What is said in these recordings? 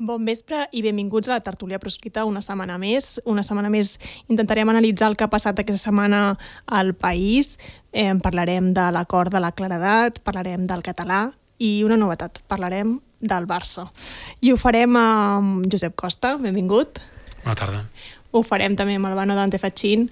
Bon vespre i benvinguts a la tertúlia proscrita una setmana més. Una setmana més intentarem analitzar el que ha passat aquesta setmana al país. Eh, parlarem de l'acord de la claredat, parlarem del català i una novetat, parlarem del Barça. I ho farem amb Josep Costa, benvingut. Bona tarda. Ho farem també amb Albano Dante Fatxin,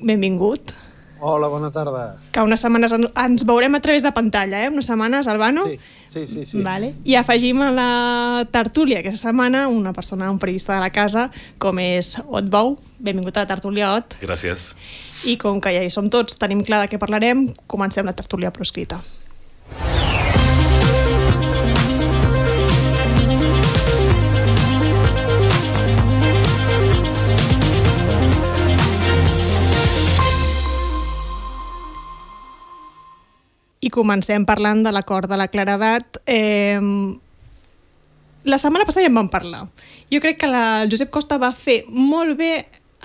benvingut. Hola, bona tarda. Que unes setmanes en- ens veurem a través de pantalla, eh? Unes setmanes, Albano? Sí, sí, sí. sí. Vale. I afegim a la tertúlia aquesta setmana una persona, un periodista de la casa, com és Ot Bou. Benvingut a la tertúlia, Ot. Gràcies. I com que ja hi som tots, tenim clar de què parlarem, comencem la tertúlia proscrita. I comencem parlant de l'acord de la claredat. Eh, la setmana passada ja en vam parlar. Jo crec que la, el Josep Costa va fer molt bé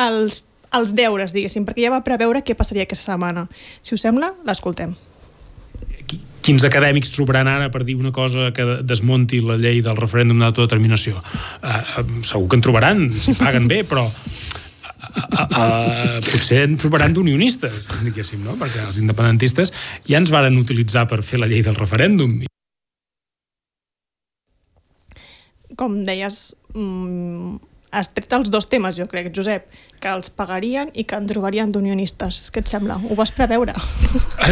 els, els deures, diguéssim, perquè ja va preveure què passaria aquesta setmana. Si us sembla, l'escoltem. Qui- Quins acadèmics trobaran ara per dir una cosa que desmonti la llei del referèndum d'autodeterminació? Uh, segur que en trobaran, si paguen bé, però uh, uh, potser en trobaran d'unionistes, diguéssim, no? Perquè els independentistes ja ens varen utilitzar per fer la llei del referèndum. Com deies, mm, has tret els dos temes, jo crec, Josep, que els pagarien i que en trobarien d'unionistes. Què et sembla? Ho vas preveure?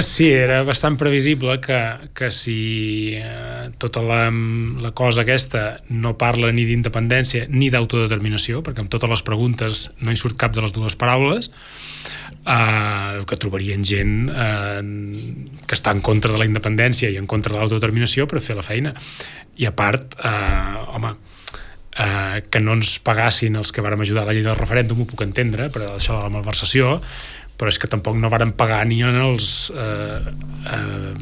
Sí, era bastant previsible que, que si eh, tota la, la cosa aquesta no parla ni d'independència ni d'autodeterminació, perquè amb totes les preguntes no hi surt cap de les dues paraules, eh, que trobarien gent eh, que està en contra de la independència i en contra de l'autodeterminació per fer la feina. I a part, eh, home, eh, que no ens pagassin els que vàrem ajudar a la llei del referèndum, ho puc entendre, per això de la malversació, però és que tampoc no varen pagar ni en els eh, eh,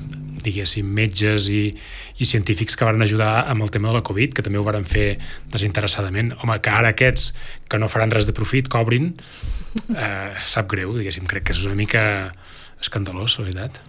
diguéssim, metges i, i científics que varen ajudar amb el tema de la Covid, que també ho varen fer desinteressadament. Home, que ara aquests que no faran res de profit cobrin, eh, sap greu, diguéssim, crec que és una mica escandalós, la veritat.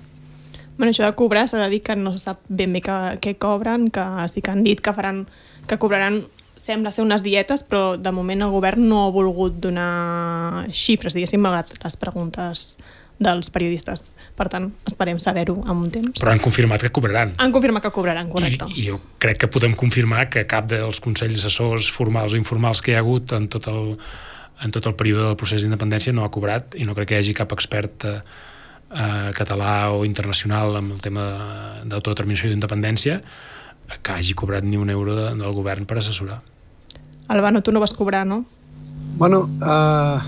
Bueno, això de cobrar s'ha de dir que no se sap ben bé què cobren, que sí que han dit que faran que cobraran sembla ser unes dietes, però de moment el govern no ha volgut donar xifres, diguéssim, malgrat les preguntes dels periodistes. Per tant, esperem saber-ho en un temps. Però han confirmat que cobraran. Han confirmat que cobraran, correcte. I, I jo crec que podem confirmar que cap dels consells assessors formals o informals que hi ha hagut en tot el, en tot el període del procés d'independència no ha cobrat i no crec que hi hagi cap expert eh, eh, català o internacional amb el tema d'autodeterminació i d'independència que hagi cobrat ni un euro de, del govern per assessorar. Albano, tu no vas cobrar, no? Bueno, uh,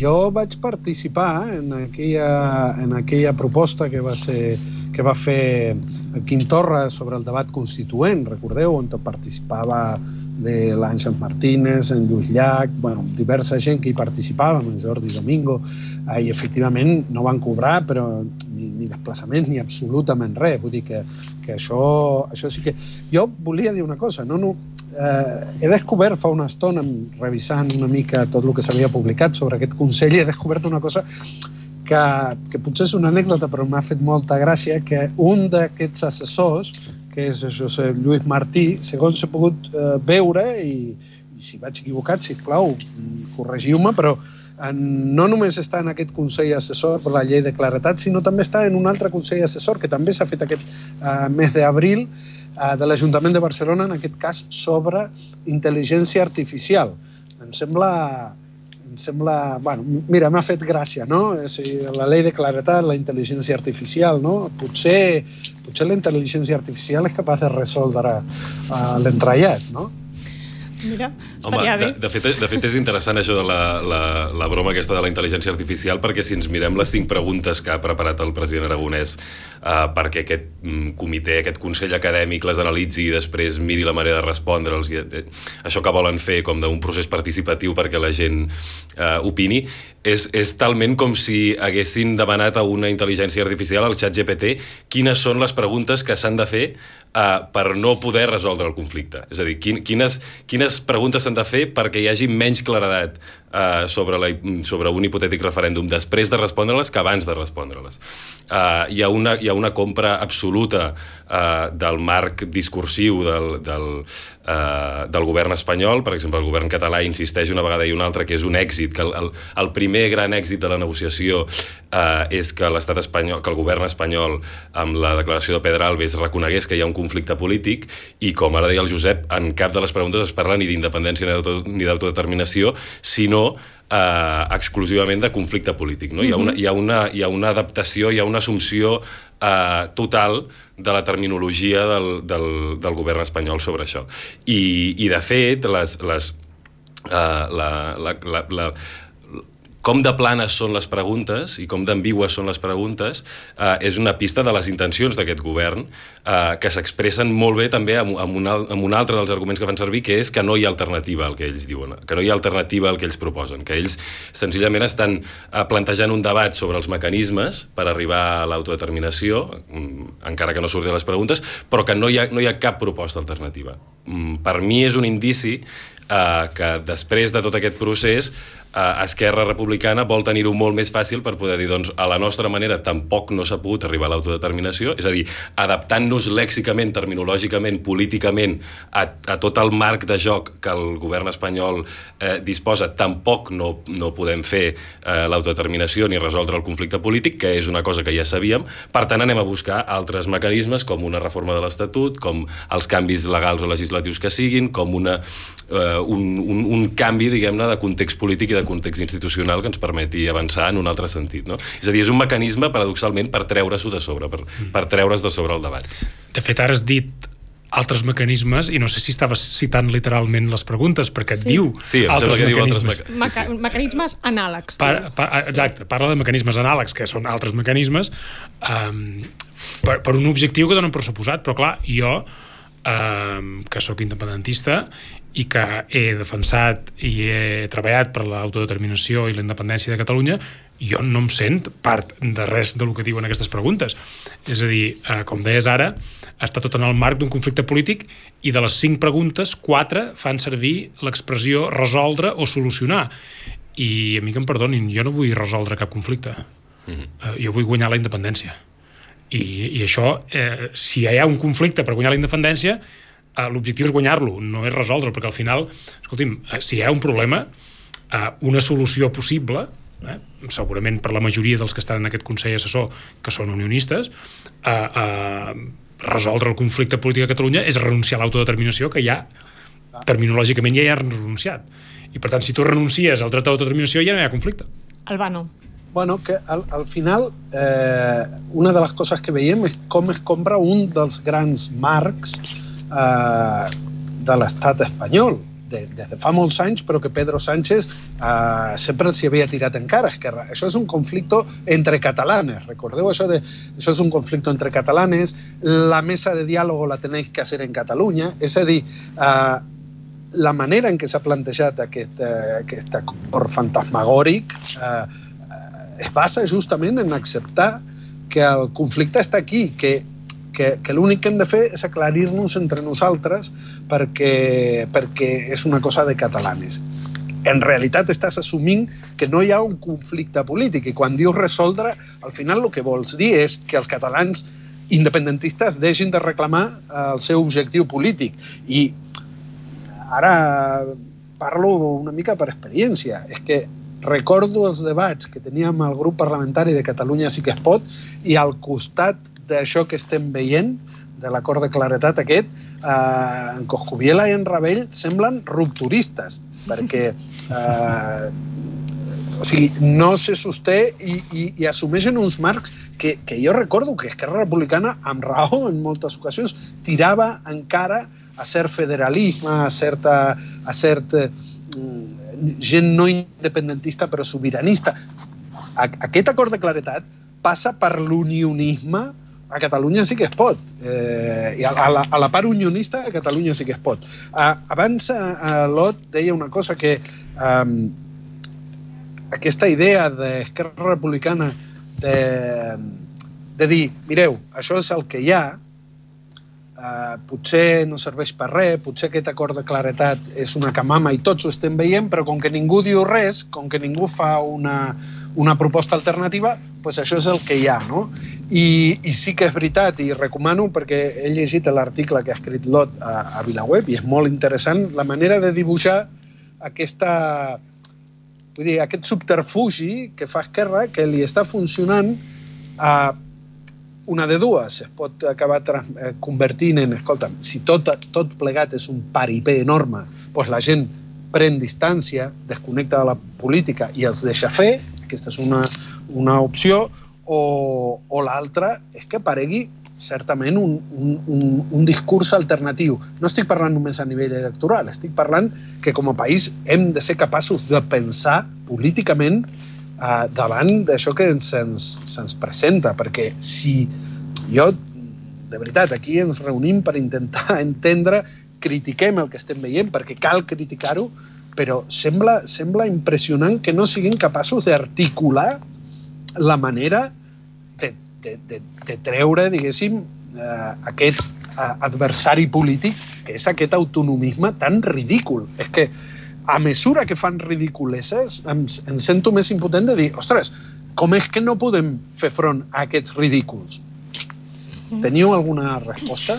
jo vaig participar en aquella, en aquella proposta que va ser que va fer Quim Torra sobre el debat constituent, recordeu, on participava de l'Àngel Martínez, en Lluís Llach, bueno, diversa gent que hi participava, en Jordi Domingo, eh, i efectivament no van cobrar, però ni, ni desplaçaments ni absolutament res. Vull dir que, que això, això sí que... Jo volia dir una cosa, no, no, eh, he descobert fa una estona, revisant una mica tot el que s'havia publicat sobre aquest Consell, he descobert una cosa que, que potser és una anècdota, però m'ha fet molta gràcia, que un d'aquests assessors, que és Josep Lluís Martí, segons he pogut eh, veure, i, i si vaig equivocat, si clau, corregiu-me, però eh, no només està en aquest Consell Assessor per la llei de claretat, sinó també està en un altre Consell Assessor que també s'ha fet aquest eh, mes d'abril de l'Ajuntament de Barcelona, en aquest cas sobre intel·ligència artificial. Em sembla, em sembla... Bueno, mira, m'ha fet gràcia, no? És la llei de claretat, la intel·ligència artificial, no? Potser, potser la intel·ligència artificial és capaç de resoldre uh, l'entrellat, no? Mira, Home, estaria de, bé. de, fet, de fet és interessant això de la, la, la broma aquesta de la intel·ligència artificial perquè si ens mirem les cinc preguntes que ha preparat el president Aragonès uh, perquè aquest mm, comitè, aquest consell acadèmic les analitzi i després miri la manera de respondre'ls eh, això que volen fer com d'un procés participatiu perquè la gent uh, opini és, és talment com si haguessin demanat a una intel·ligència artificial, al xat GPT, quines són les preguntes que s'han de fer uh, per no poder resoldre el conflicte. És a dir, quin, quines, quines preguntes s'han de fer perquè hi hagi menys claredat uh, sobre, la, sobre un hipotètic referèndum després de respondre-les que abans de respondre-les. Uh, hi, ha una, hi ha una compra absoluta uh, del marc discursiu del, del, uh, del govern espanyol. Per exemple, el govern català insisteix una vegada i una altra que és un èxit, que el, el, el primer gran èxit de la negociació uh, és que l'estat espanyol, que el govern espanyol amb la declaració de Pedralbes reconegués que hi ha un conflicte polític i com ara deia el Josep, en cap de les preguntes es parla ni d'independència ni d'autodeterminació, sinó eh, exclusivament de conflicte polític. No? Mm -hmm. hi, ha una, hi, ha una, hi ha una adaptació, hi ha una assumpció eh, total de la terminologia del, del, del govern espanyol sobre això. I, i de fet, les, les, uh, la, la, la, la, com de planes són les preguntes i com d'ambigües són les preguntes eh, és una pista de les intencions d'aquest govern eh, que s'expressen molt bé també amb, amb, un, amb un altre dels arguments que fan servir que és que no hi ha alternativa al que ells diuen, que no hi ha alternativa al que ells proposen, que ells senzillament estan eh, plantejant un debat sobre els mecanismes per arribar a l'autodeterminació, mm, encara que no surti les preguntes, però que no hi ha, no hi ha cap proposta alternativa. Mm, per mi és un indici eh, que després de tot aquest procés Esquerra Republicana vol tenir-ho molt més fàcil per poder dir, doncs, a la nostra manera tampoc no s'ha pogut arribar a l'autodeterminació, és a dir, adaptant-nos lèxicament, terminològicament, políticament a, a tot el marc de joc que el govern espanyol eh, disposa, tampoc no, no podem fer eh, l'autodeterminació ni resoldre el conflicte polític, que és una cosa que ja sabíem, per tant anem a buscar altres mecanismes com una reforma de l'Estatut, com els canvis legals o legislatius que siguin, com una, eh, un, un, un canvi, diguem-ne, de context polític i de context institucional que ens permeti avançar en un altre sentit. No? És a dir, és un mecanisme, paradoxalment, per treure-s'ho de sobre, per, mm. per treure's de sobre el debat. De fet, ara has dit altres mecanismes, i no sé si estaves citant literalment les preguntes, perquè et sí. diu sí, altres que mecanismes. Diu altres meca sí, sí. Mecanismes anàlegs. Pa, pa, exacte, parla de mecanismes anàlegs, que són altres mecanismes, um, per, per un objectiu que donen per suposat, però clar, jo, um, que sóc independentista i que he defensat i he treballat per l'autodeterminació i la independència de Catalunya, jo no em sent part de res del que diuen aquestes preguntes. És a dir, eh, com deies ara, està tot en el marc d'un conflicte polític i de les cinc preguntes, quatre fan servir l'expressió resoldre o solucionar. I a mi que em perdonin, jo no vull resoldre cap conflicte. Mm -hmm. eh, jo vull guanyar la independència. I, i això, eh, si hi ha un conflicte per guanyar la independència, l'objectiu és guanyar-lo, no és resoldre'l, perquè al final, escolti'm, eh, si hi ha un problema, eh, una solució possible, eh, segurament per la majoria dels que estan en aquest Consell Assessor, que són unionistes, eh, eh, resoldre el conflicte polític a Catalunya és renunciar a l'autodeterminació que ja, terminològicament, ja hi ha renunciat. I per tant, si tu renuncies al dret d'autodeterminació ja no hi ha conflicte. Albano. Bueno, que al, al final eh, una de les coses que veiem és com es compra un dels grans marcs eh, de l'estat espanyol, de, des de fa molts anys, però que Pedro Sánchez eh, sempre s'hi havia tirat encara. És que això és un conflicte entre catalanes, recordeu això de... Això és un conflicte entre catalanes, la mesa de diàleg la tenéis que hacer en Catalunya, és a dir, eh, la manera en què s'ha plantejat aquest, eh, aquest acord fantasmagòric eh, es basa justament en acceptar que el conflicte està aquí, que que, que l'únic que hem de fer és aclarir-nos entre nosaltres perquè, perquè és una cosa de catalanes. En realitat estàs assumint que no hi ha un conflicte polític i quan dius resoldre, al final el que vols dir és que els catalans independentistes deixin de reclamar el seu objectiu polític. I ara parlo una mica per experiència. És que recordo els debats que teníem al grup parlamentari de Catalunya sí que es pot i al costat d'això que estem veient, de l'acord de claretat aquest, eh, en Coscubiela i en Ravell semblen rupturistes, perquè eh, o sigui, no se sosté i, i, i assumeixen uns marcs que, que jo recordo que Esquerra Republicana, amb raó en moltes ocasions, tirava encara a cert federalisme, a certa, a cert eh, gent no independentista però sobiranista. Aquest acord de claretat passa per l'unionisme a Catalunya sí que es pot. Eh, i a, a, la, a la part unionista a Catalunya sí que es pot. Uh, abans uh, Lot deia una cosa que um, aquesta idea d'Esquerra Republicana de, de dir, mireu, això és el que hi ha, eh, potser no serveix per res, potser aquest acord de claretat és una camama i tots ho estem veient, però com que ningú diu res, com que ningú fa una, una proposta alternativa, doncs això és el que hi ha, no? I, I sí que és veritat, i recomano, perquè he llegit l'article que ha escrit Lot a, a Vilaweb, i és molt interessant la manera de dibuixar aquesta, vull dir, aquest subterfugi que fa Esquerra, que li està funcionant a una de dues, es pot acabar eh, convertint en, escolta, si tot, tot plegat és un paripé enorme, doncs la gent pren distància, desconnecta de la política i els deixa fer, aquesta és una, una opció, o, o l'altra és que aparegui certament un, un, un, un discurs alternatiu. No estic parlant només a nivell electoral, estic parlant que com a país hem de ser capaços de pensar políticament uh, davant d'això que se'ns se presenta, perquè si jo, de veritat, aquí ens reunim per intentar entendre, critiquem el que estem veient, perquè cal criticar-ho, però sembla, sembla impressionant que no siguin capaços d'articular la manera de, de, de, de treure, diguéssim, eh, aquest eh, adversari polític, que és aquest autonomisme tan ridícul. És que a mesura que fan ridiculeses, em, em sento més impotent de dir, ostres, com és que no podem fer front a aquests ridículs? Teniu alguna resposta?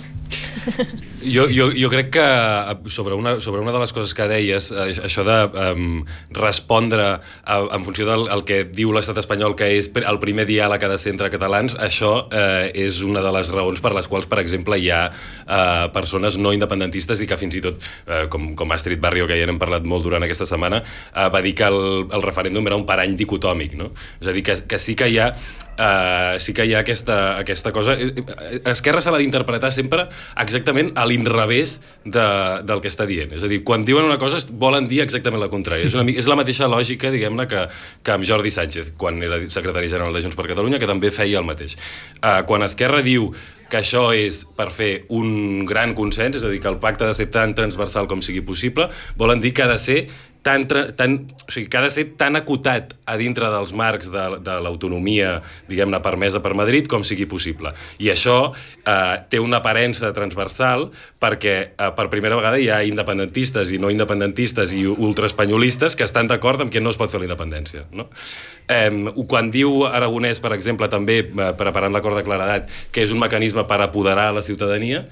Jo, jo, jo crec que sobre una, sobre una de les coses que deies, eh, això de um, respondre a, en funció del el que diu l'estat espanyol que és el primer diàleg que ha de ser entre catalans, això eh, és una de les raons per les quals, per exemple, hi ha eh, persones no independentistes i que fins i tot, eh, com, com Astrid Barrio, que ja n'hem parlat molt durant aquesta setmana, eh, va dir que el, el referèndum era un parany dicotòmic, no? És a dir, que, que sí que hi ha Uh, sí que hi ha aquesta, aquesta cosa. Esquerra se l'ha d'interpretar sempre exactament a l'inrevés de, del que està dient. És a dir, quan diuen una cosa volen dir exactament la contrària. És, una, és la mateixa lògica, diguem-ne, que, que amb Jordi Sánchez, quan era secretari general de Junts per Catalunya, que també feia el mateix. Uh, quan Esquerra diu que això és per fer un gran consens, és a dir, que el pacte ha de ser tan transversal com sigui possible, volen dir que ha de ser tan, tan, o sigui, que ha de ser tan acotat a dintre dels marcs de, de l'autonomia, diguem-ne, permesa per Madrid com sigui possible. I això eh, té una aparença transversal perquè eh, per primera vegada hi ha independentistes i no independentistes i ultraespanyolistes que estan d'acord amb que no es pot fer la independència. No? Eh, quan diu Aragonès, per exemple, també eh, preparant l'acord de claredat, que és un mecanisme per apoderar la ciutadania,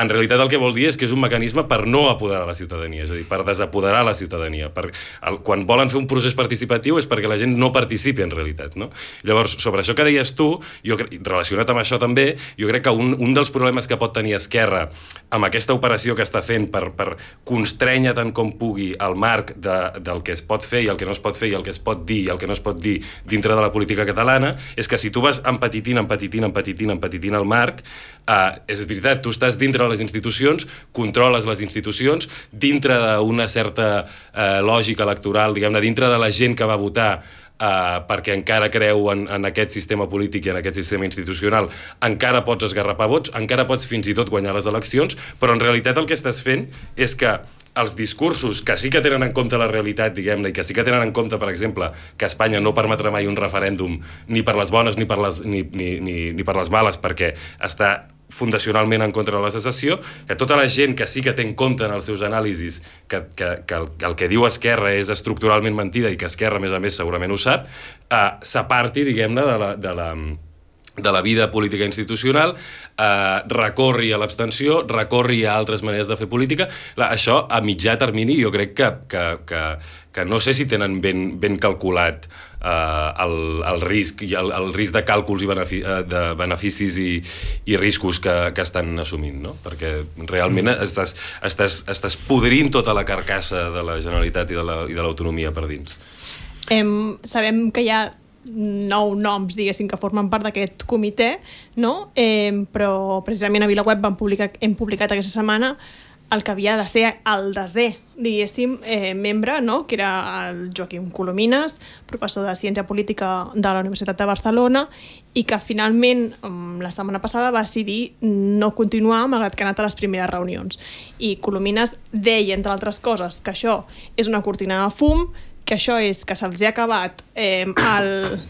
en realitat el que vol dir és que és un mecanisme per no apoderar la ciutadania, és a dir, per desapoderar la ciutadania. Per, el, quan volen fer un procés participatiu és perquè la gent no participi en realitat. No? Llavors, sobre això que deies tu, jo, relacionat amb això també, jo crec que un, un dels problemes que pot tenir Esquerra amb aquesta operació que està fent per, per constrènyer tant com pugui el marc de, del que es pot fer i el que no es pot fer i el que es pot dir i el que no es pot dir dintre de la política catalana, és que si tu vas empetitint, empetitint, empetitint, empetitint el marc, eh, és veritat, tu estàs dintre les institucions, controles les institucions, dintre d'una certa eh, lògica electoral, diguem-ne, dintre de la gent que va votar Uh, perquè encara creu en, en aquest sistema polític i en aquest sistema institucional, encara pots esgarrapar vots, encara pots fins i tot guanyar les eleccions, però en realitat el que estàs fent és que els discursos que sí que tenen en compte la realitat, diguem-ne, i que sí que tenen en compte, per exemple, que Espanya no permetrà mai un referèndum ni per les bones ni per les, ni, ni, ni, ni per les males, perquè està fundacionalment en contra de la secessió, que tota la gent que sí que té en compte en els seus anàlisis que, que, que, el, que el que diu Esquerra és estructuralment mentida i que Esquerra, a més a més, segurament ho sap, eh, s'aparti, diguem-ne, de la, de la, de la vida política institucional, eh, recorri a l'abstenció, recorri a altres maneres de fer política. Això, a mitjà termini, jo crec que, que, que, que no sé si tenen ben, ben calculat eh, el, el risc i el, el risc de càlculs i benefic, eh, de beneficis i, i riscos que, que estan assumint, no? Perquè realment mm. estàs, estàs, estàs podrint tota la carcassa de la Generalitat i de l'autonomia la, per dins. Em, sabem que hi ha nou noms, diguéssim, que formen part d'aquest comitè, no? Eh, però precisament a VilaWeb vam publicar, hem publicat aquesta setmana el que havia de ser el desè, diguéssim, eh, membre, no? que era el Joaquim Colomines, professor de Ciència Política de la Universitat de Barcelona, i que finalment, mm, la setmana passada, va decidir no continuar, malgrat que ha anat a les primeres reunions. I Colomines deia, entre altres coses, que això és una cortina de fum, que això és que se'ls ha acabat eh, el,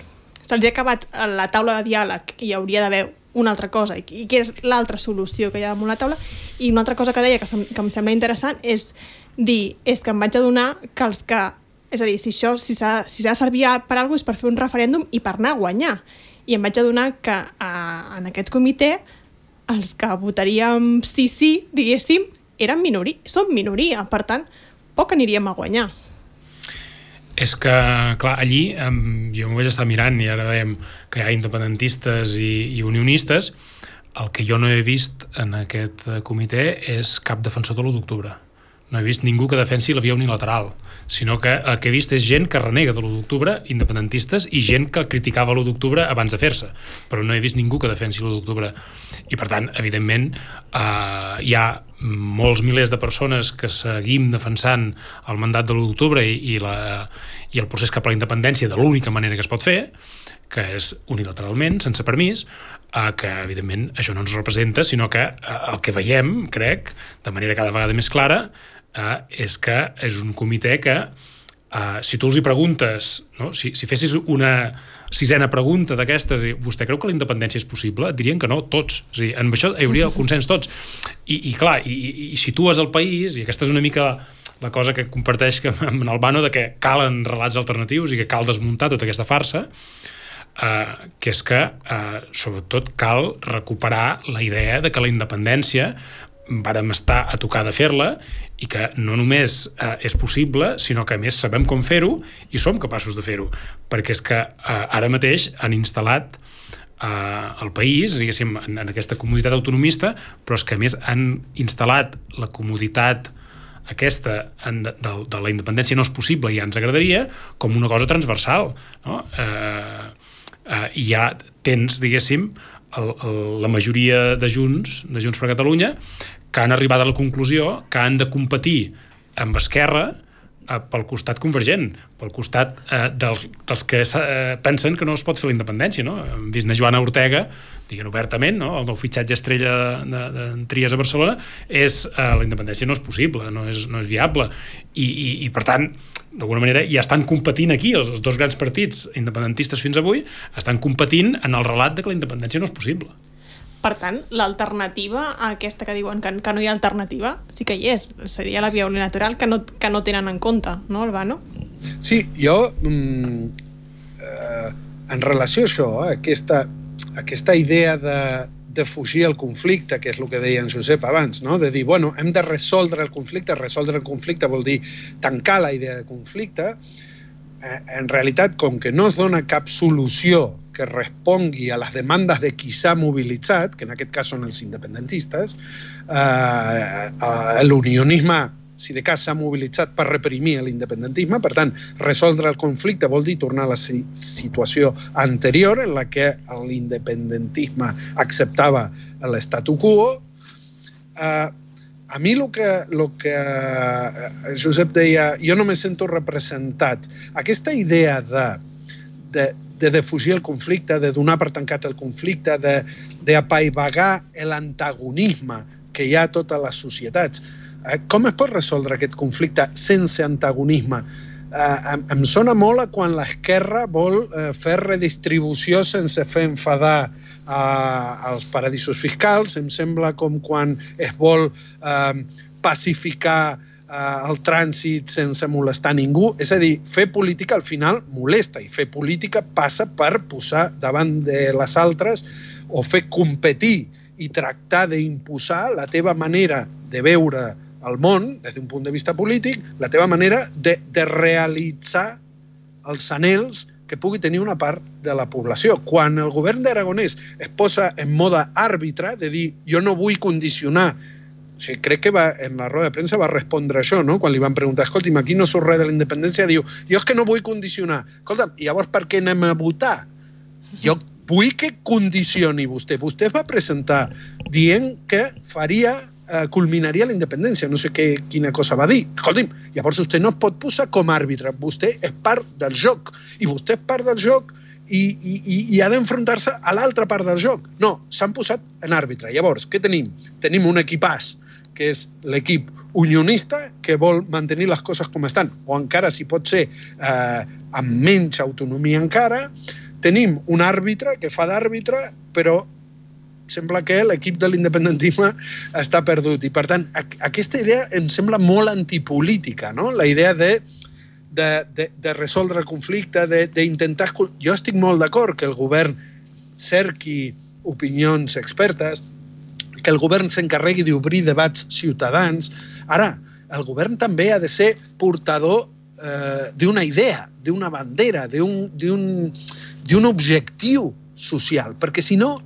se'ls ha acabat la taula de diàleg i hi hauria d'haver una altra cosa i, i què és l'altra solució que hi ha damunt la taula i una altra cosa que deia que, sem que em sembla interessant és dir, és que em vaig adonar que els que és a dir, si això si s'ha si de servir per alguna és per fer un referèndum i per anar a guanyar. I em vaig adonar que a, en aquest comitè els que votaríem sí sí, diguéssim, eren minoria, són minoria. Per tant, poc aniríem a guanyar. És que, clar, allí jo m'ho vaig estar mirant i ara veiem que hi ha independentistes i, i unionistes. El que jo no he vist en aquest comitè és cap defensor de l'1 d'octubre. No he vist ningú que defensi la via unilateral sinó que el que he vist és gent que renega de l'1 d'octubre, independentistes, i gent que criticava l'1 d'octubre abans de fer-se, però no he vist ningú que defensi l'1 d'octubre. I per tant, evidentment, eh, hi ha molts milers de persones que seguim defensant el mandat de l'1 d'octubre i, i, la, i el procés cap a la independència de l'única manera que es pot fer, que és unilateralment, sense permís, eh, que evidentment això no ens representa, sinó que eh, el que veiem, crec, de manera cada vegada més clara, eh, és que és un comitè que eh, si tu els hi preguntes, no? si, si fessis una sisena pregunta d'aquestes vostè creu que la independència és possible? Dirien que no, tots. O sigui, en això hi hauria el consens tots. I, i clar, i, i, i situes el país, i aquesta és una mica la cosa que comparteix amb el Bano de que calen relats alternatius i que cal desmuntar tota aquesta farsa, eh, que és que, eh, sobretot, cal recuperar la idea de que la independència vàrem estar a tocar de fer-la i que no només eh, és possible, sinó que a més sabem com fer-ho i som capaços de fer-ho, perquè és que eh, ara mateix han instal·lat eh, el país, diguéssim, en, en aquesta comoditat autonomista, però és que a més han instal·lat la comoditat aquesta en, de, de, de la independència no és possible i ja ens agradaria com una cosa transversal no? eh, eh, ja tens, diguéssim, el, el, la majoria de Junts, de Junts per Catalunya, que han arribat a la conclusió que han de competir amb Esquerra eh, pel costat convergent, pel costat eh, dels, dels que eh, pensen que no es pot fer la independència. No? Hem vist a Joana Ortega, diguem obertament, no? el nou fitxatge estrella de, de, de Trias a Barcelona, és eh, la independència no és possible, no és, no és viable. I, i, i per tant, d'alguna manera ja estan competint aquí, els, els dos grans partits independentistes fins avui, estan competint en el relat de que la independència no és possible. Per tant, l'alternativa a aquesta que diuen que, que no hi ha alternativa, sí que hi és. Seria la via unilateral que no, que no tenen en compte, no, Albano? Sí, jo, mm, eh, en relació a això, eh, aquesta, aquesta idea de, de fugir al conflicte, que és el que deia en Josep abans, no? de dir, bueno, hem de resoldre el conflicte, resoldre el conflicte vol dir tancar la idea de conflicte, eh, en realitat, com que no es dona cap solució que respongui a les demandes de qui s'ha mobilitzat, que en aquest cas són els independentistes, eh, l'unionisme si de cas s'ha mobilitzat per reprimir l'independentisme, per tant, resoldre el conflicte vol dir tornar a la situació anterior en la que l'independentisme acceptava l'estatu quo. Eh, a mi el que, lo que eh, Josep deia, jo no me sento representat. Aquesta idea de, de de defugir el conflicte, de donar per tancat el conflicte, d'apaivagar l'antagonisme que hi ha a totes les societats. Eh, com es pot resoldre aquest conflicte sense antagonisme? Eh, em, em sona molt a quan l'esquerra vol eh, fer redistribució sense fer enfadar els paradisos fiscals. Em sembla com quan es vol eh, pacificar eh, el trànsit sense molestar ningú. És a dir, fer política al final molesta i fer política passa per posar davant de les altres o fer competir i tractar d'imposar la teva manera de veure el món des d'un punt de vista polític, la teva manera de, de realitzar els anels que pugui tenir una part de la població. Quan el govern d'Aragonès es posa en mode àrbitre, de dir jo no vull condicionar o sigui, crec que va, en la roda de premsa va respondre això, no? Quan li van preguntar, escolti'm, aquí no surt res de la independència, diu, jo és que no vull condicionar. Escolta'm, i llavors per què anem a votar? Jo vull que condicioni vostè. Vostè va presentar dient que faria eh, culminaria la independència, no sé què, quina cosa va dir. Escolti'm, llavors vostè no es pot posar com a àrbitre, vostè és part del joc, i vostè és part del joc i, i, i ha d'enfrontar-se a l'altra part del joc. No, s'han posat en àrbitre. Llavors, què tenim? Tenim un equipàs que és l'equip unionista que vol mantenir les coses com estan, o encara, si pot ser, eh, amb menys autonomia encara. Tenim un àrbitre que fa d'àrbitre, però sembla que l'equip de l'independentisme està perdut. I, per tant, aquesta idea em sembla molt antipolítica, no? La idea de, de, de, de resoldre el conflicte, d'intentar... Jo estic molt d'acord que el govern cerqui opinions expertes, que el govern s'encarregui d'obrir debats ciutadans. Ara, el govern també ha de ser portador eh, d'una idea, d'una bandera, d'un objectiu social, perquè si no,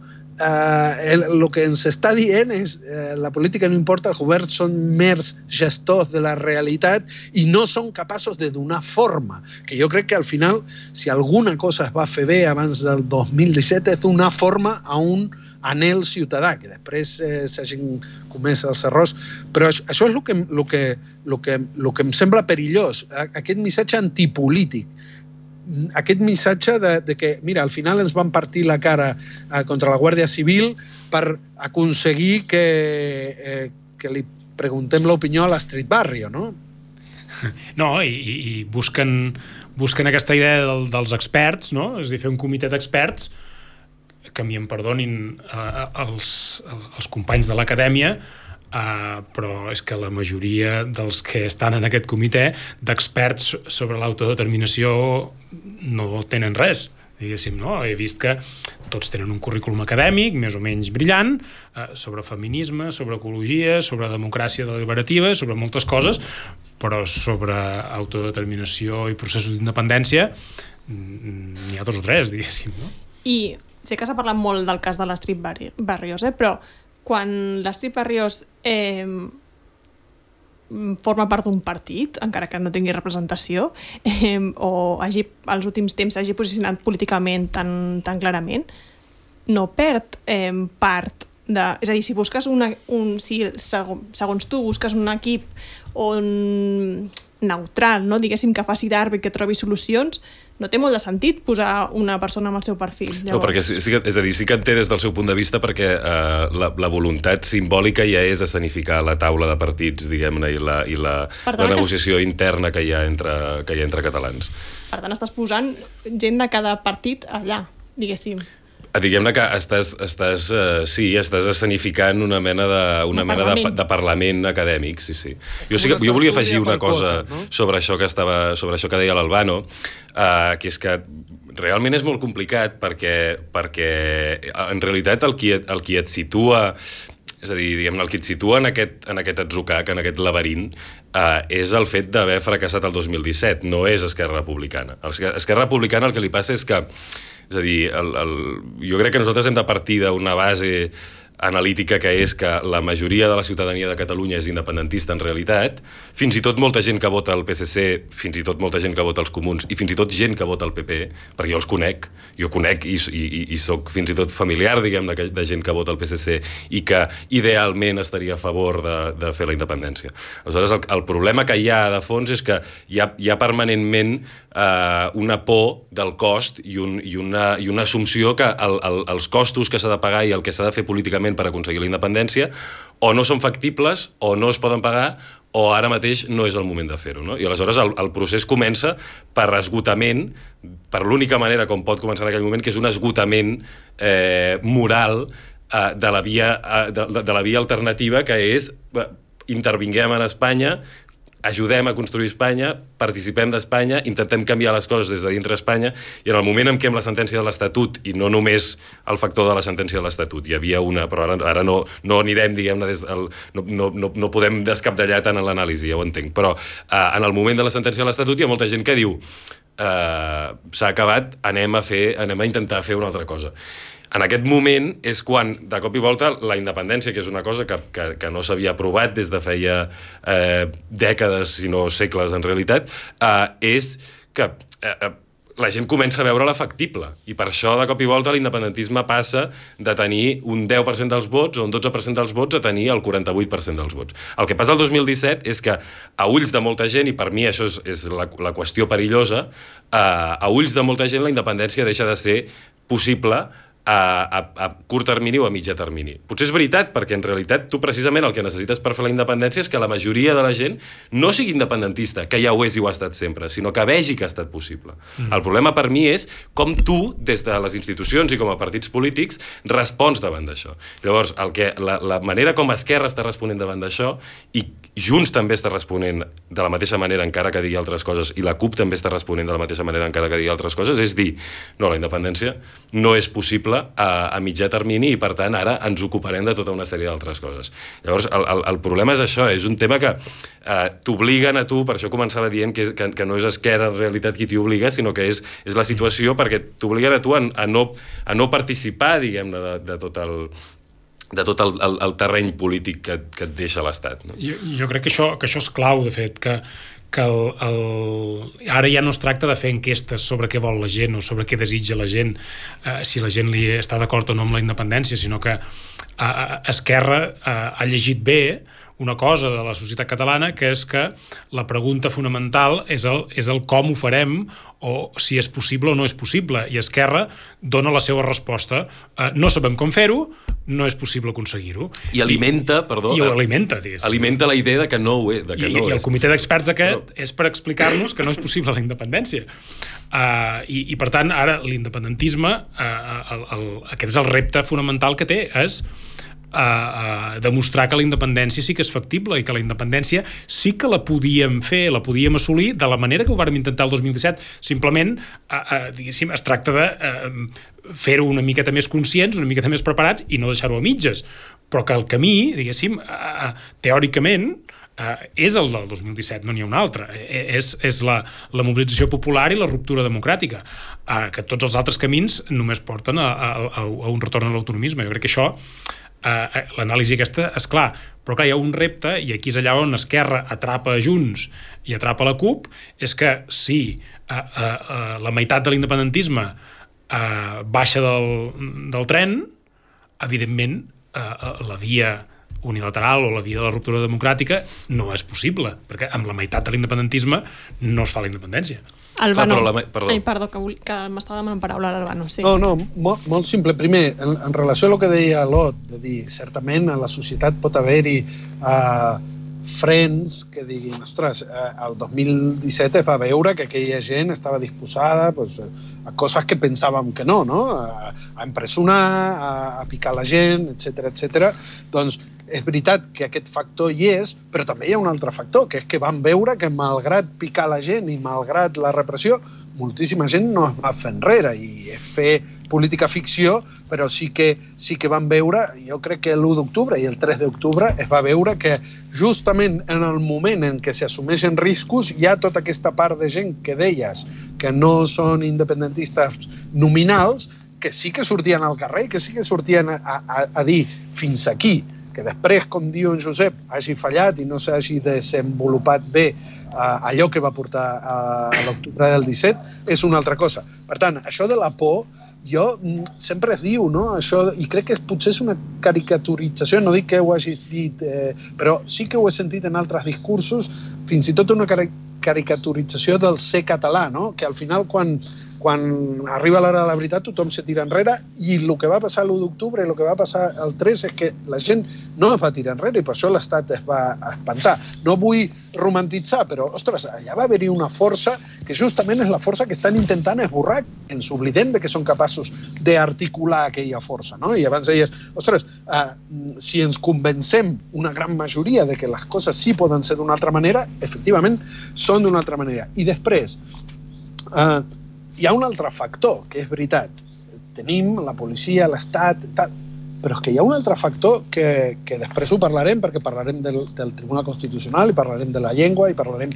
eh, el, el que ens està dient és eh, la política no importa, els governs són mers gestors de la realitat i no són capaços de donar forma, que jo crec que al final, si alguna cosa es va fer bé abans del 2017 és donar forma a un anel ciutadà, que després eh, s'hagin comès els errors. Però això, això és el que, el, que, el, que, el que em sembla perillós, aquest missatge antipolític aquest missatge de, de que, mira, al final ens van partir la cara eh, contra la Guàrdia Civil per aconseguir que, eh, que li preguntem l'opinió a l'Street Barrio, no? No, i, i busquen, busquen aquesta idea del, dels experts, no? És a dir, fer un comitè d'experts que mi em perdonin eh, els, els companys de l'acadèmia, Uh, però és que la majoria dels que estan en aquest comitè d'experts sobre l'autodeterminació no tenen res diguéssim, no? He vist que tots tenen un currículum acadèmic, més o menys brillant, eh, sobre feminisme, sobre ecologia, sobre democràcia deliberativa, sobre moltes coses, però sobre autodeterminació i processos d'independència n'hi ha dos o tres, diguéssim, no? I sé que s'ha parlat molt del cas de l'Strip Barrios, eh? però quan l'Astrid Barrios eh, forma part d'un partit, encara que no tingui representació, eh, o hagi, als últims temps hagi posicionat políticament tan, tan clarament, no perd eh, part de... És a dir, si busques una, un... Si, segons, tu busques un equip on neutral, no? diguéssim que faci d'àrbitre, que trobi solucions, no té molt de sentit posar una persona amb el seu perfil. Llavors. No, perquè sí, sí, és a dir, sí que en té des del seu punt de vista perquè eh, la, la voluntat simbòlica ja és escenificar la taula de partits, diguem-ne, i, la, i la, la negociació que... interna que hi, ha entre, que hi ha entre catalans. Per tant, estàs posant gent de cada partit allà, diguéssim. Ah, diguem-ne que estàs, estàs, uh, sí, estàs escenificant una mena de, una mena de, de parlament acadèmic, sí, sí. Jo, sí que, jo volia afegir una cosa sobre això que estava, sobre això que deia l'Albano, uh, que és que realment és molt complicat perquè, perquè en realitat el qui, el qui et situa és a dir, diguem el que et situa en aquest, en aquest atzucac, en aquest laberint, eh, és el fet d'haver fracassat el 2017, no és Esquerra Republicana. Esquerra Republicana el que li passa és que és a dir, el, el, jo crec que nosaltres hem de partir d'una base analítica que és que la majoria de la ciutadania de Catalunya és independentista en realitat, fins i tot molta gent que vota el PSC, fins i tot molta gent que vota els comuns i fins i tot gent que vota el PP, perquè jo els conec, jo conec i, i, i sóc fins i tot familiar, diguem de, de gent que vota el PSC i que idealment estaria a favor de, de fer la independència. Aleshores, el, el problema que hi ha de fons és que hi ha, hi ha permanentment eh, una por del cost i, un, i, una, i una assumpció que el, el, els costos que s'ha de pagar i el que s'ha de fer políticament per aconseguir la independència, o no són factibles, o no es poden pagar, o ara mateix no és el moment de fer-ho. No? I aleshores el, el procés comença per esgotament, per l'única manera com pot començar en aquell moment, que és un esgotament eh, moral eh, de, la via, eh, de, de la via alternativa, que és eh, intervinguem en Espanya, ajudem a construir Espanya, participem d'Espanya, intentem canviar les coses des de dintre Espanya, i en el moment en què amb la sentència de l'Estatut, i no només el factor de la sentència de l'Estatut, hi havia una, però ara, ara no, no anirem, diguem-ne, des del... No, no, no, no podem descapdallar tant en l'anàlisi, ja ho entenc, però eh, en el moment de la sentència de l'Estatut hi ha molta gent que diu eh, s'ha acabat, anem a, fer, anem a intentar fer una altra cosa. En aquest moment és quan, de cop i volta, la independència, que és una cosa que, que, que no s'havia aprovat des de feia eh, dècades, si no segles en realitat, eh, és que eh, eh la gent comença a veure-la factible. I per això, de cop i volta, l'independentisme passa de tenir un 10% dels vots o un 12% dels vots a tenir el 48% dels vots. El que passa el 2017 és que, a ulls de molta gent, i per mi això és, és la, la qüestió perillosa, eh, a ulls de molta gent la independència deixa de ser possible a, a, a curt termini o a mitjà termini. Potser és veritat, perquè en realitat tu precisament el que necessites per fer la independència és que la majoria de la gent no sigui independentista, que ja ho és i ho ha estat sempre, sinó que vegi que ha estat possible. Mm. El problema per mi és com tu, des de les institucions i com a partits polítics, respons davant d'això. Llavors, el que, la, la manera com Esquerra està responent davant d'això i Junts també està responent de la mateixa manera encara que digui altres coses i la CUP també està responent de la mateixa manera encara que digui altres coses, és dir, no, la independència no és possible a, a mitjà termini i per tant ara ens ocuparem de tota una sèrie d'altres coses. Llavors el, el, el problema és això, és un tema que eh, t'obliguen a tu, per això començava dient que, que, que no és Esquerra en realitat qui t'hi obliga, sinó que és, és la situació perquè t'obliguen a tu a, a, no, a no participar, diguem-ne, de, de tot el, de tot el, el, el terreny polític que, que et deixa l'Estat. No? Jo, jo crec que això, que això és clau, de fet, que, que el, el... ara ja no es tracta de fer enquestes sobre què vol la gent o sobre què desitja la gent, eh, si la gent li està d'acord o no amb la independència, sinó que eh, Esquerra eh, ha llegit bé una cosa de la societat catalana, que és que la pregunta fonamental és el, és el com ho farem o si és possible o no és possible. I Esquerra dona la seva resposta. Eh, no sabem com fer-ho, no és possible aconseguir-ho. I alimenta, I, perdó... I ho alimenta, diguéssim. Alimenta la idea de que no ho és. De que I, no I el comitè d'experts aquest Però... és per explicar-nos que no és possible la independència. Uh, i, I, per tant, ara l'independentisme, uh, el, el, aquest és el repte fonamental que té, és a, a demostrar que la independència sí que és factible i que la independència sí que la podíem fer, la podíem assolir de la manera que ho vàrem intentar el 2017. Simplement, a, a, diguéssim, es tracta de fer-ho una miqueta més conscients, una miqueta més preparats i no deixar-ho a mitges. Però que el camí, diguéssim, a, a, teòricament, Uh, és el del 2017, no n'hi ha un altre. Eh, és, és la, la mobilització popular i la ruptura democràtica. Que tots els altres camins només porten a, a, a un retorn a l'autonomisme. Jo crec que això eh, l'anàlisi aquesta és clar, però clar, hi ha un repte, i aquí és allà on Esquerra atrapa Junts i atrapa la CUP, és que si eh, eh, eh, la meitat de l'independentisme eh, baixa del, del tren, evidentment eh, la via unilateral o la via de la ruptura democràtica no és possible, perquè amb la meitat de l'independentisme no es fa la independència. Albano. Clar, però la... Perdó. Ai, perdó, que, vol... que m'estava demanant paraula l'Albano. Sí. No, no, molt, molt simple. Primer, en, en relació a el que deia Lot, de dir, certament a la societat pot haver-hi uh, frens que diguin, ostres, eh, el 2017 es va veure que aquella gent estava disposada pues, a coses que pensàvem que no, no? A, a empresonar, a, a picar la gent, etc etc. Doncs és veritat que aquest factor hi és, però també hi ha un altre factor, que és que vam veure que malgrat picar la gent i malgrat la repressió, moltíssima gent no es va fer enrere i és fer política ficció, però sí que, sí que van veure, jo crec que l'1 d'octubre i el 3 d'octubre es va veure que justament en el moment en què s'assumeixen riscos hi ha tota aquesta part de gent que deies que no són independentistes nominals, que sí que sortien al carrer, que sí que sortien a, a, a dir fins aquí, que després, com diu en Josep, hagi fallat i no s'hagi desenvolupat bé eh, allò que va portar a, a l'octubre del 17, és una altra cosa. Per tant, això de la por, jo mm, sempre es diu, no? Això, i crec que potser és una caricaturització, no dic que ho hagi dit, eh, però sí que ho he sentit en altres discursos, fins i tot una caricaturització del ser català, no? Que al final, quan, quan arriba l'hora de la veritat tothom se tira enrere i el que va passar l'1 d'octubre i el que va passar el 3 és que la gent no es va tirar enrere i per això l'Estat es va espantar. No vull romantitzar, però, ostres, allà va haver-hi una força que justament és la força que estan intentant esborrar, ens oblidem de que són capaços d'articular aquella força, no? I abans deies, ostres, eh, si ens convencem una gran majoria de que les coses sí poden ser d'una altra manera, efectivament són d'una altra manera. I després, eh, hi ha un altre factor, que és veritat. Tenim la policia, l'Estat, però és que hi ha un altre factor que, que després ho parlarem, perquè parlarem del, del Tribunal Constitucional i parlarem de la llengua i parlarem...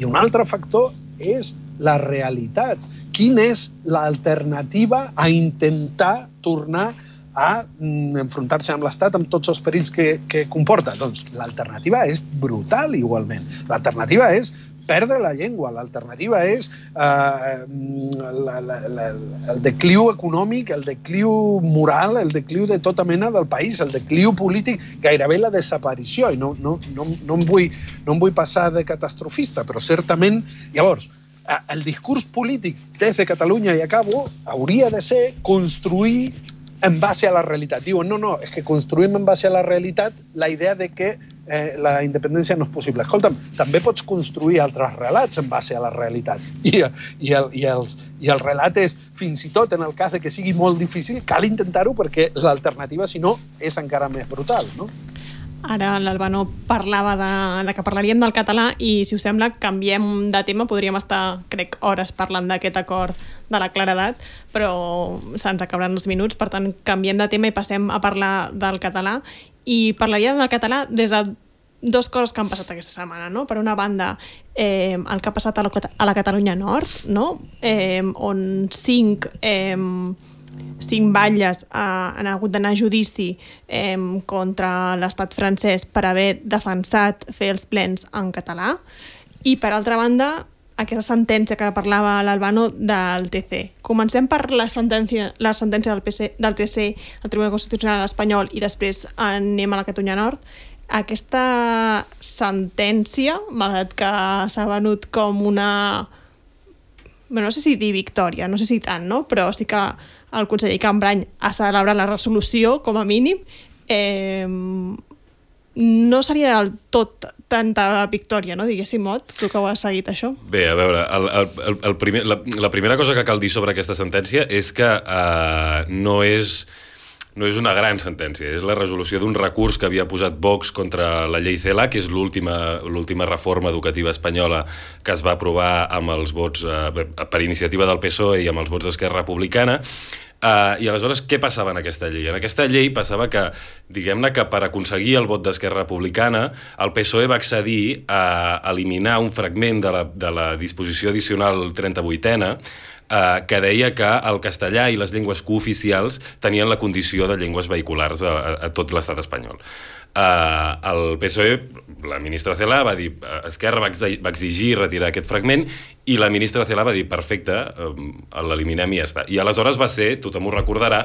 I un altre factor és la realitat. Quina és l'alternativa a intentar tornar a mm, enfrontar-se amb l'Estat amb tots els perills que, que comporta? Doncs l'alternativa és brutal igualment. L'alternativa és perdre la llengua. L'alternativa és eh, la, la, la, el decliu econòmic, el decliu moral, el decliu de tota mena del país, el decliu polític, gairebé la desaparició. I no, no, no, no, em, vull, no em vull passar de catastrofista, però certament, llavors, el discurs polític des de Catalunya, i acabo, hauria de ser construir en base a la realitat. Diuen, no, no, és que construïm en base a la realitat la idea de que eh, la independència no és possible. Escolta'm, també pots construir altres relats en base a la realitat. I, i, el, i, els, i el relat és, fins i tot en el cas de que sigui molt difícil, cal intentar-ho perquè l'alternativa, si no, és encara més brutal, no? Ara l'Albano parlava de, de que parlaríem del català i, si us sembla, canviem de tema. Podríem estar, crec, hores parlant d'aquest acord de la claredat, però se'ns acabaran els minuts. Per tant, canviem de tema i passem a parlar del català. I parlaríem del català des de dos coses que han passat aquesta setmana, no? Per una banda, eh, el que ha passat a la, a la Catalunya Nord, no? Eh, on cinc... Eh, cinc batlles eh, han hagut d'anar a judici eh, contra l'estat francès per haver defensat fer els plens en català i per altra banda aquesta sentència que parlava l'Albano del TC. Comencem per la sentència, la sentència del, PC, del TC, el Tribunal Constitucional espanyol, i després anem a la Catalunya Nord. Aquesta sentència, malgrat que s'ha venut com una... Bé, no sé si dir victòria, no sé si tant, no? però sí que el conseller Cambrany ha celebrat la resolució, com a mínim, eh, no seria del tot tanta victòria, no? diguéssim, Mot, tu que ho has seguit això. Bé, a veure, el, el, el primer, la, la primera cosa que cal dir sobre aquesta sentència és que eh, no és no és una gran sentència, és la resolució d'un recurs que havia posat Vox contra la llei CELA, que és l'última reforma educativa espanyola que es va aprovar amb els vots eh, per iniciativa del PSOE i amb els vots d'Esquerra Republicana, Uh, I aleshores, què passava en aquesta llei? En aquesta llei passava que, diguem-ne que per aconseguir el vot d'Esquerra Republicana, el PSOE va accedir a eliminar un fragment de la, de la disposició addicional 38ena eh, que deia que el castellà i les llengües cooficials tenien la condició de llengües vehiculars a, a tot l'estat espanyol. Uh, el PSOE, la ministra Cela va dir, uh, Esquerra va exigir retirar aquest fragment i la ministra Cela va dir, perfecte, uh, l'eliminem i ja està. I aleshores va ser, tothom ho recordarà,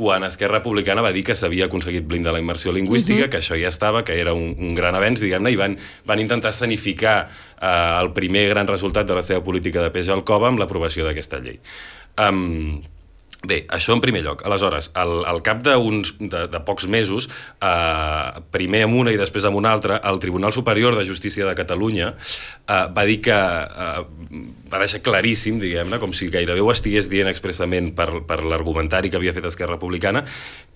quan Esquerra Republicana va dir que s'havia aconseguit blindar la immersió lingüística, uh mhm. -huh. que això ja estava, que era un, un gran avenç, diguem-ne, i van, van intentar sanificar eh, el primer gran resultat de la seva política de peix al cova amb l'aprovació d'aquesta llei. Um, Bé, això en primer lloc. Aleshores, al, al cap d'uns de, de pocs mesos, eh, primer amb una i després amb una altra, el Tribunal Superior de Justícia de Catalunya eh, va dir que eh, va deixar claríssim, diguem-ne, com si gairebé ho estigués dient expressament per, per l'argumentari que havia fet Esquerra Republicana,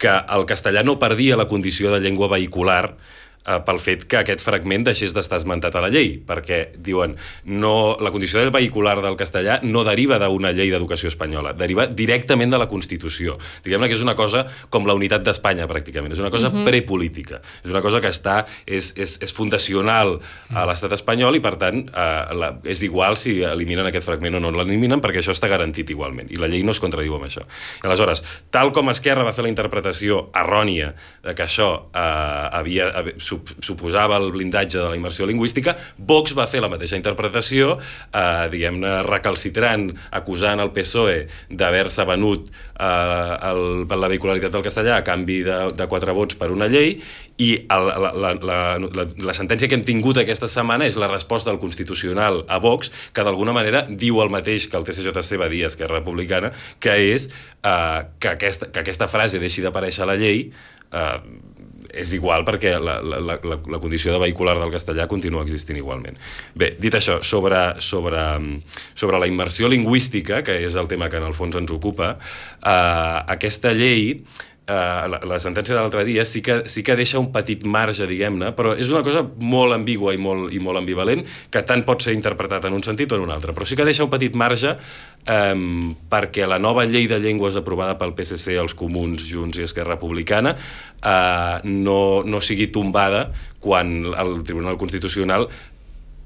que el castellà no perdia la condició de llengua vehicular eh, pel fet que aquest fragment deixés d'estar esmentat a la llei, perquè diuen no, la condició del vehicular del castellà no deriva d'una llei d'educació espanyola, deriva directament de la Constitució. Diguem-ne que és una cosa com la unitat d'Espanya, pràcticament. És una cosa uh. -huh. prepolítica. És una cosa que està, és, és, és fundacional a l'estat espanyol i, per tant, eh, la, és igual si eliminen aquest fragment o no l'eliminen, perquè això està garantit igualment. I la llei no es contradiu amb això. I aleshores, tal com Esquerra va fer la interpretació errònia de que això eh, havia, havia suposava el blindatge de la immersió lingüística, Vox va fer la mateixa interpretació, eh, diguem-ne, recalcitrant, acusant el PSOE d'haver-se venut eh, el, la vehicularitat del castellà a canvi de, de quatre vots per una llei, i el, la, la, la, la, la sentència que hem tingut aquesta setmana és la resposta del Constitucional a Vox, que d'alguna manera diu el mateix que el TCJC va dir a Esquerra Republicana, que és eh, que, aquesta, que aquesta frase deixi d'aparèixer a la llei eh, és igual perquè la, la, la, la condició de vehicular del castellà continua existint igualment. Bé, dit això, sobre, sobre, sobre la immersió lingüística, que és el tema que en el fons ens ocupa, eh, aquesta llei Uh, la, la sentència de l'altre dia sí que, sí que deixa un petit marge, diguem-ne, però és una cosa molt ambigua i molt, i molt ambivalent, que tant pot ser interpretat en un sentit o en un altre, però sí que deixa un petit marge um, perquè la nova llei de llengües aprovada pel PSC, els Comuns, Junts i Esquerra Republicana uh, no, no sigui tombada quan el Tribunal Constitucional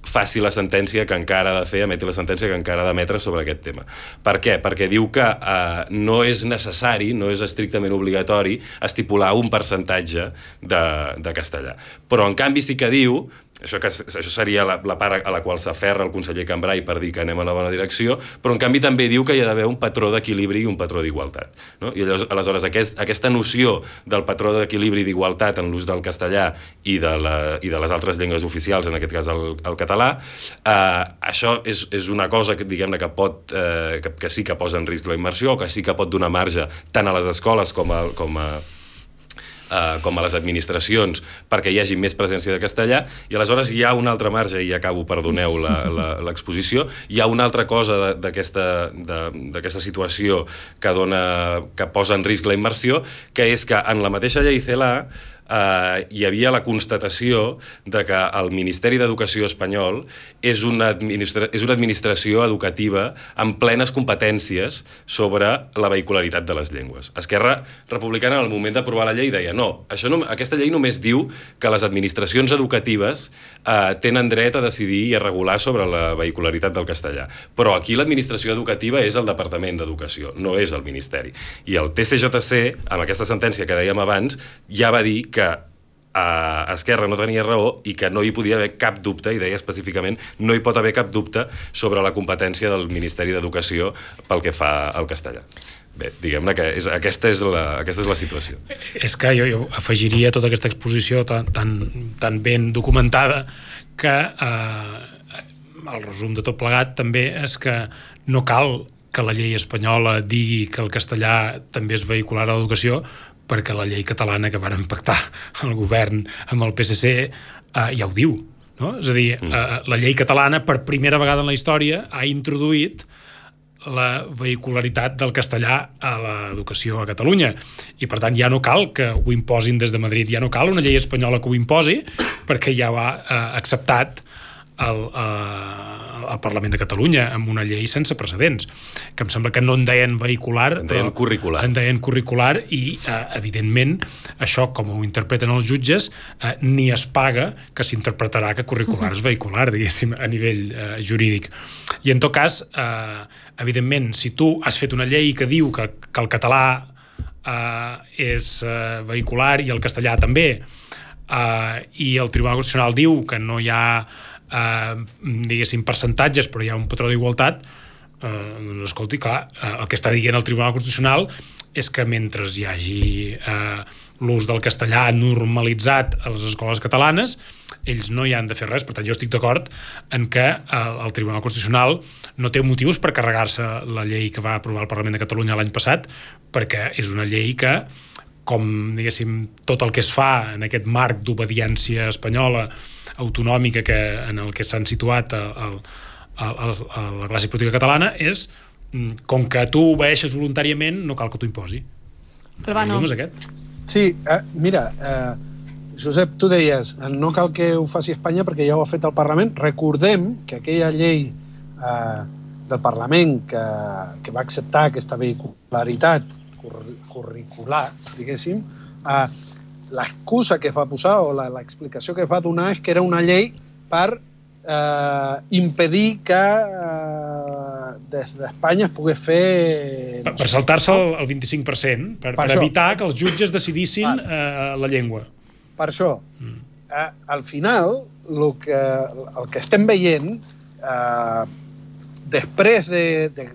faci la sentència que encara ha de fer, emeti la sentència que encara ha d'emetre sobre aquest tema. Per què? Perquè diu que eh, no és necessari, no és estrictament obligatori estipular un percentatge de, de castellà. Però, en canvi, sí que diu això, que, això seria la, la part a la qual s'aferra el conseller Cambrai per dir que anem a la bona direcció, però en canvi també diu que hi ha d'haver un patró d'equilibri i un patró d'igualtat. No? I aleshores, aleshores aquest, aquesta noció del patró d'equilibri i d'igualtat en l'ús del castellà i de, la, i de les altres llengües oficials, en aquest cas el, el català, eh, això és, és una cosa que, diguem-ne, que, pot, eh, que, que sí que posa en risc la immersió, que sí que pot donar marge tant a les escoles com a, com a eh, com a les administracions perquè hi hagi més presència de castellà. I aleshores hi ha un altre marge i acabo, perdoneu l'exposició hi ha una altra cosa d'aquesta situació que, dona, que posa en risc la immersió que és que en la mateixa llei CELA eh, hi havia la constatació de que el Ministeri d'Educació espanyol és una, és una administració educativa amb plenes competències sobre la vehicularitat de les llengües. Esquerra Republicana, en el moment d'aprovar la llei, deia no, això no, aquesta llei només diu que les administracions educatives eh, tenen dret a decidir i a regular sobre la vehicularitat del castellà. Però aquí l'administració educativa és el Departament d'Educació, no és el Ministeri. I el TCJC, amb aquesta sentència que dèiem abans, ja va dir que que a Esquerra no tenia raó i que no hi podia haver cap dubte, i deia específicament, no hi pot haver cap dubte sobre la competència del Ministeri d'Educació pel que fa al castellà. Bé, diguem-ne que és, aquesta, és la, aquesta és la situació. És que jo, jo afegiria tota aquesta exposició tan, tan, tan ben documentada que eh, el resum de tot plegat també és que no cal que la llei espanyola digui que el castellà també és vehicular a l'educació, perquè la llei catalana que van pactar el govern amb el PSC eh, ja ho diu. No? És a dir, mm. eh, la llei catalana per primera vegada en la història ha introduït la vehicularitat del castellà a l'educació a Catalunya. I, per tant, ja no cal que ho imposin des de Madrid, ja no cal una llei espanyola que ho imposi, perquè ja ho ha eh, acceptat al, a, al Parlament de Catalunya amb una llei sense precedents, que em sembla que no en deien vehicular, en deien curricular. En deien curricular i, eh, evidentment, això, com ho interpreten els jutges, eh, ni es paga que s'interpretarà que curricular és vehicular, diguéssim, a nivell eh, jurídic. I, en tot cas, eh, evidentment, si tu has fet una llei que diu que, que el català eh, és eh, vehicular i el castellà també, eh, i el Tribunal Constitucional diu que no hi ha eh, diguéssim, percentatges, però hi ha un patró d'igualtat, eh, doncs, escolti, clar, eh, el que està dient el Tribunal Constitucional és que mentre hi hagi eh, l'ús del castellà normalitzat a les escoles catalanes, ells no hi han de fer res. Per tant, jo estic d'acord en que el, el Tribunal Constitucional no té motius per carregar-se la llei que va aprovar el Parlament de Catalunya l'any passat, perquè és una llei que com, diguéssim, tot el que es fa en aquest marc d'obediència espanyola autonòmica que, en el que s'han situat a, a, a, a la classe política catalana és mm, com que tu obeeixes voluntàriament no cal que t'ho imposi. Albano. El és aquest. Sí, eh, mira, eh, Josep, tu deies, no cal que ho faci Espanya perquè ja ho ha fet el Parlament. Recordem que aquella llei eh, del Parlament que, que va acceptar aquesta vehicularitat curricular, diguéssim, eh, l'excusa que es va posar o l'explicació que es va donar és que era una llei per eh, impedir que eh, des d'Espanya es pogués fer... Per, per saltar-se el, el 25%, per, per, per evitar que els jutges decidissin eh, la llengua. Per això, mm. eh, al final, el que, el que estem veient, eh, després de, de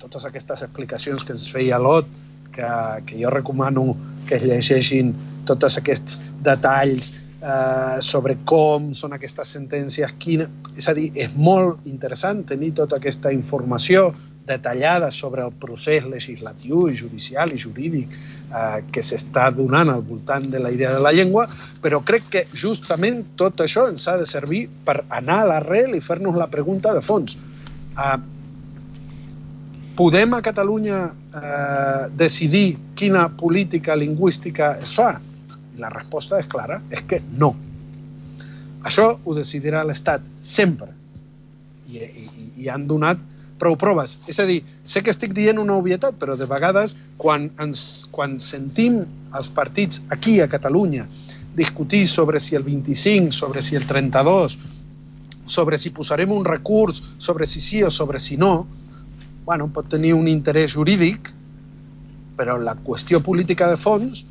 totes aquestes explicacions que ens feia l'Ot, que, que jo recomano que es llegeixin tots aquests detalls eh, sobre com són aquestes sentències, quina... és a dir, és molt interessant tenir tota aquesta informació detallada sobre el procés legislatiu i judicial i jurídic eh, que s'està donant al voltant de la idea de la llengua, però crec que justament tot això ens ha de servir per anar a l'arrel i fer-nos la pregunta de fons. Eh, podem a Catalunya eh, decidir quina política lingüística es fa? I la resposta és clara, és que no. Això ho decidirà l'Estat, sempre. I, i, i han donat prou proves. És a dir, sé que estic dient una obvietat, però de vegades quan, ens, quan sentim els partits aquí a Catalunya discutir sobre si el 25, sobre si el 32, sobre si posarem un recurs, sobre si sí o sobre si no, bueno, pot tenir un interès jurídic, però la qüestió política de fons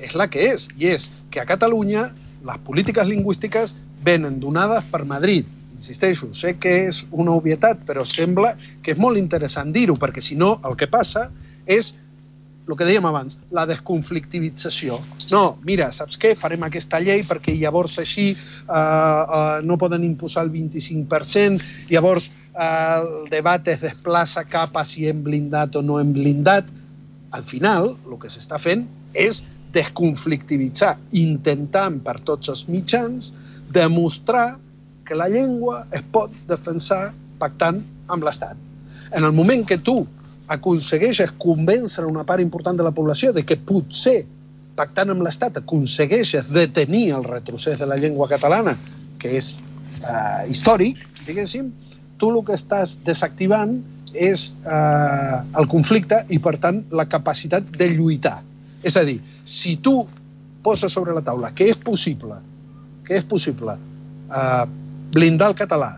és la que és, i és que a Catalunya les polítiques lingüístiques venen donades per Madrid. Insisteixo, sé que és una obvietat, però sembla que és molt interessant dir-ho, perquè si no, el que passa és el que dèiem abans, la desconflictivització. No, mira, saps què? Farem aquesta llei perquè llavors així uh, uh, no poden imposar el 25%, llavors uh, el debat es desplaça cap a si hem blindat o no hem blindat. Al final, el que s'està fent és desconflictivitzar, intentant per tots els mitjans demostrar que la llengua es pot defensar pactant amb l'Estat. En el moment que tu aconsegueixes convèncer una part important de la població de que potser pactant amb l'Estat aconsegueixes detenir el retrocés de la llengua catalana, que és eh, històric, diguéssim, tu el que estàs desactivant és eh, el conflicte i, per tant, la capacitat de lluitar. És a dir, si tu poses sobre la taula que és possible, que és possible eh, blindar el català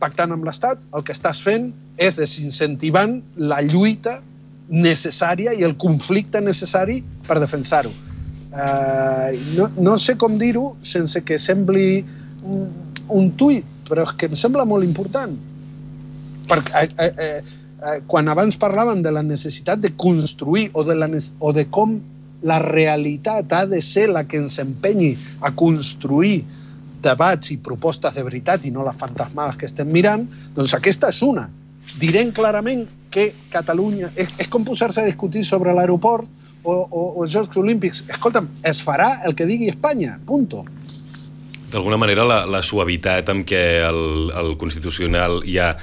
pactant amb l'Estat, el que estàs fent és desincentivant la lluita necessària i el conflicte necessari per defensar-ho. Eh, no, no sé com dir-ho sense que sembli un, un tuit, però és que em sembla molt important. Perquè, eh, eh, eh, quan abans parlàvem de la necessitat de construir o de, la, o de com la realitat ha de ser la que ens empenyi a construir debats i propostes de veritat i no les fantasmades que estem mirant, doncs aquesta és una. Direm clarament que Catalunya... És, és com posar-se a discutir sobre l'aeroport o, o, o els Jocs Olímpics. Escolta'm, es farà el que digui Espanya, punto. D'alguna manera, la, la suavitat amb què el, el Constitucional ja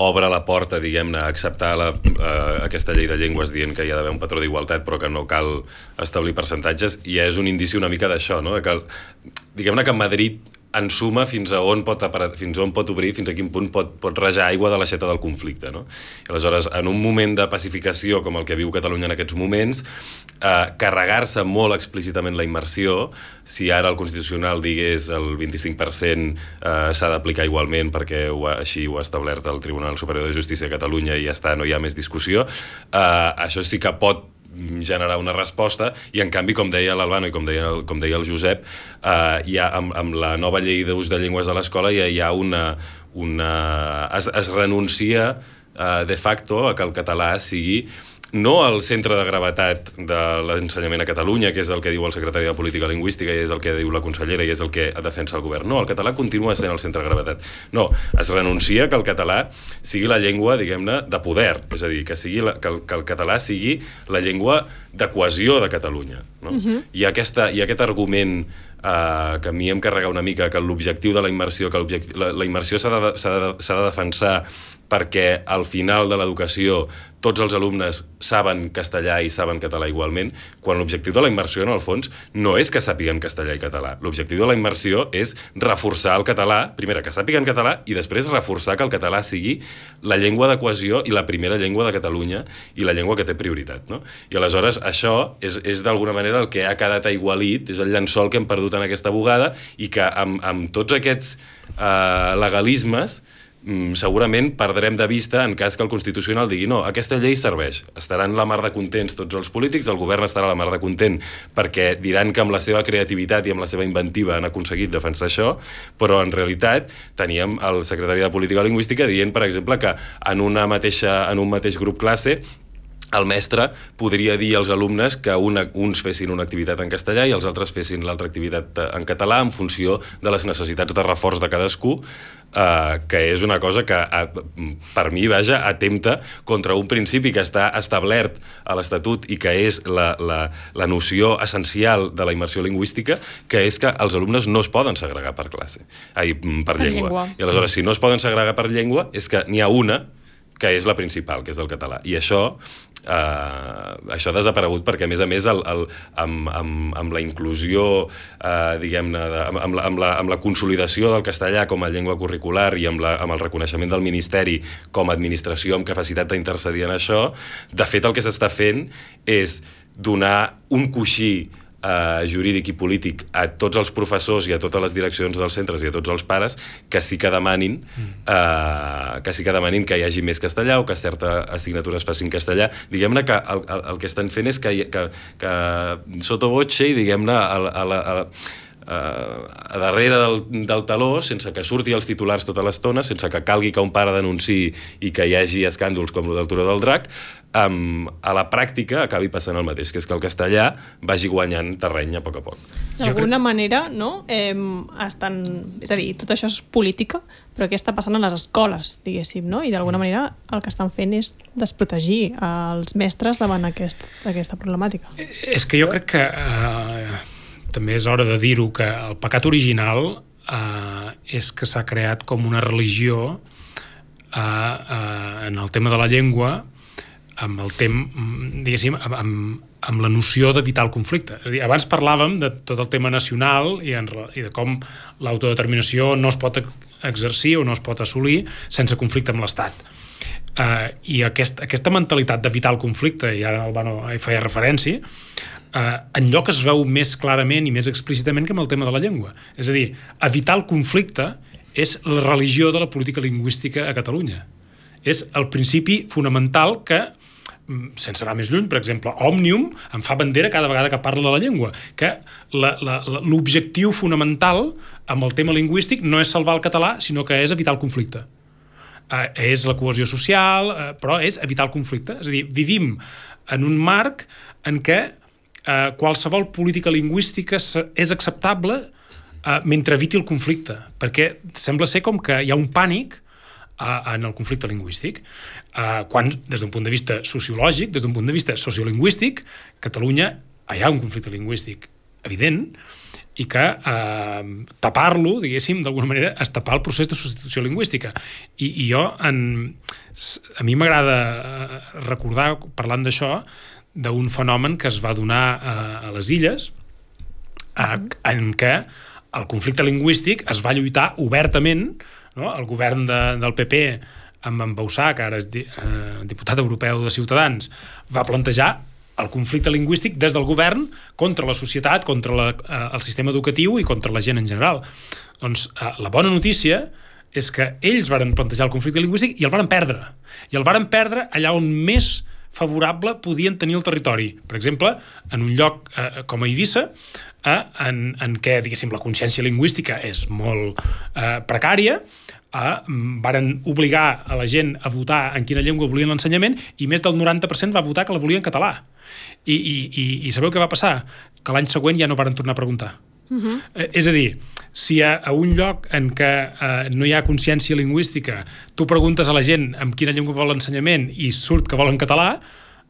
obre la porta, diguem-ne, a acceptar la, uh, aquesta llei de llengües dient que hi ha d'haver un patró d'igualtat però que no cal establir percentatges, i és un indici una mica d'això, no? que diguem-ne que Madrid en suma fins a on pot fins on pot obrir, fins a quin punt pot, pot rajar aigua de l'aixeta del conflicte. No? I aleshores, en un moment de pacificació com el que viu Catalunya en aquests moments, eh, carregar-se molt explícitament la immersió, si ara el Constitucional digués el 25% eh, s'ha d'aplicar igualment perquè ho ha, així ho ha establert el Tribunal Superior de Justícia de Catalunya i ja està, no hi ha més discussió, eh, això sí que pot generar una resposta i en canvi, com deia l'Albano i com deia, el, com deia el Josep eh, ja amb, amb la nova llei d'ús de llengües a l'escola ja hi ha una, una es, es renuncia eh, de facto a que el català sigui no el centre de gravetat de l'ensenyament a Catalunya, que és el que diu el secretari de Política Lingüística i és el que diu la consellera i és el que defensa el govern. No, el català continua sent el centre de gravetat. No, es renuncia que el català sigui la llengua, diguem-ne, de poder, és a dir, que, sigui la, que, el, que el català sigui la llengua de cohesió de Catalunya. No? Uh mhm. -huh. I, aquesta, I aquest argument eh, que a mi em carrega una mica que l'objectiu de la immersió, que la, la immersió s'ha de, de, de defensar perquè al final de l'educació tots els alumnes saben castellà i saben català igualment, quan l'objectiu de la immersió, en el fons, no és que sàpiguen castellà i català. L'objectiu de la immersió és reforçar el català, primera, que sàpiguen català, i després reforçar que el català sigui la llengua de cohesió i la primera llengua de Catalunya i la llengua que té prioritat. No? I aleshores això és, és d'alguna manera el que ha quedat aigualit, és el llençol que hem perdut en aquesta bugada i que amb, amb tots aquests eh, legalismes segurament perdrem de vista en cas que el Constitucional digui no, aquesta llei serveix. Estaran la mar de contents tots els polítics, el govern estarà la mar de content perquè diran que amb la seva creativitat i amb la seva inventiva han aconseguit defensar això, però en realitat teníem el secretari de Política Lingüística dient, per exemple, que en, una mateixa, en un mateix grup classe el mestre podria dir als alumnes que una, uns fessin una activitat en castellà i els altres fessin l'altra activitat eh, en català en funció de les necessitats de reforç de cadascú, eh, que és una cosa que, eh, per mi, vaja, atempta contra un principi que està establert a l'Estatut i que és la, la, la noció essencial de la immersió lingüística, que és que els alumnes no es poden segregar per classe, ai, per, per llengua. llengua. I aleshores, si no es poden segregar per llengua, és que n'hi ha una que és la principal, que és el català. I això eh, això ha desaparegut perquè, a més a més, el, el, amb, amb, amb la inclusió, eh, diguem-ne, amb, amb, la, amb, la, amb la consolidació del castellà com a llengua curricular i amb, la, amb el reconeixement del Ministeri com a administració amb capacitat d'intercedir en això, de fet el que s'està fent és donar un coixí eh, jurídic i polític a tots els professors i a totes les direccions dels centres i a tots els pares que sí que demanin mm. eh, que sí que demanin que hi hagi més castellà o que certa assignatura es facin castellà. Diguem-ne que el, el, el que estan fent és que, que, que sota voce i diguem-ne a, a, a, a a darrere del, del taló, sense que surti els titulars tota l'estona, sense que calgui que un pare denunciï i que hi hagi escàndols com el del Turó del Drac, um, a la pràctica acabi passant el mateix, que és que el castellà vagi guanyant terreny a poc a poc. D'alguna crec... manera, no? Eh, estan... És a dir, tot això és política, però què està passant a les escoles, diguéssim, no? I d'alguna mm. manera el que estan fent és desprotegir els mestres davant aquest, aquesta problemàtica. És que jo crec que eh, també és hora de dir-ho, que el pecat original eh, és que s'ha creat com una religió eh, eh, en el tema de la llengua amb el tem, diguéssim, amb, amb la noció d'evitar el conflicte. És a dir, abans parlàvem de tot el tema nacional i, en, i de com l'autodeterminació no es pot exercir o no es pot assolir sense conflicte amb l'Estat. Uh, I aquest, aquesta mentalitat d'evitar el conflicte, i ara el Bano hi feia referència, uh, en lloc es veu més clarament i més explícitament que amb el tema de la llengua. És a dir, evitar el conflicte és la religió de la política lingüística a Catalunya. És el principi fonamental que Mm, sense anar més lluny, per exemple, Òmnium em fa bandera cada vegada que parla de la llengua, que l'objectiu fonamental amb el tema lingüístic no és salvar el català, sinó que és evitar el conflicte. Eh, és la cohesió social, eh, però és evitar el conflicte. És a dir, vivim en un marc en què eh, qualsevol política lingüística és acceptable eh, mentre eviti el conflicte, perquè sembla ser com que hi ha un pànic a, en el conflicte lingüístic. Uh, quan, des d'un punt de vista sociològic, des d'un punt de vista sociolingüístic, Catalunya hi ha un conflicte lingüístic evident i que eh, tapar-lo, diguéssim, d'alguna manera, és tapar el procés de substitució lingüística. I, i jo, en, a mi m'agrada eh, recordar, parlant d'això, d'un fenomen que es va donar a, a les illes, a, en què el conflicte lingüístic es va lluitar obertament no? el govern de, del PP amb en Bausà, que ara és di, eh, diputat europeu de Ciutadans, va plantejar el conflicte lingüístic des del govern contra la societat, contra la, eh, el sistema educatiu i contra la gent en general. Doncs eh, la bona notícia és que ells varen plantejar el conflicte lingüístic i el varen perdre. I el varen perdre allà on més favorable podien tenir el territori. Per exemple, en un lloc eh, com a Eivissa, eh, en, en què, diguéssim, la consciència lingüística és molt eh, precària, eh, varen obligar a la gent a votar en quina llengua volien l'ensenyament i més del 90% va votar que la volia en català. I, i, i, i sabeu què va passar? Que l'any següent ja no varen tornar a preguntar. Uh -huh. eh, és a dir, si a, a un lloc en què eh, no hi ha consciència lingüística tu preguntes a la gent amb quina llengua vol l'ensenyament i surt que vol en català,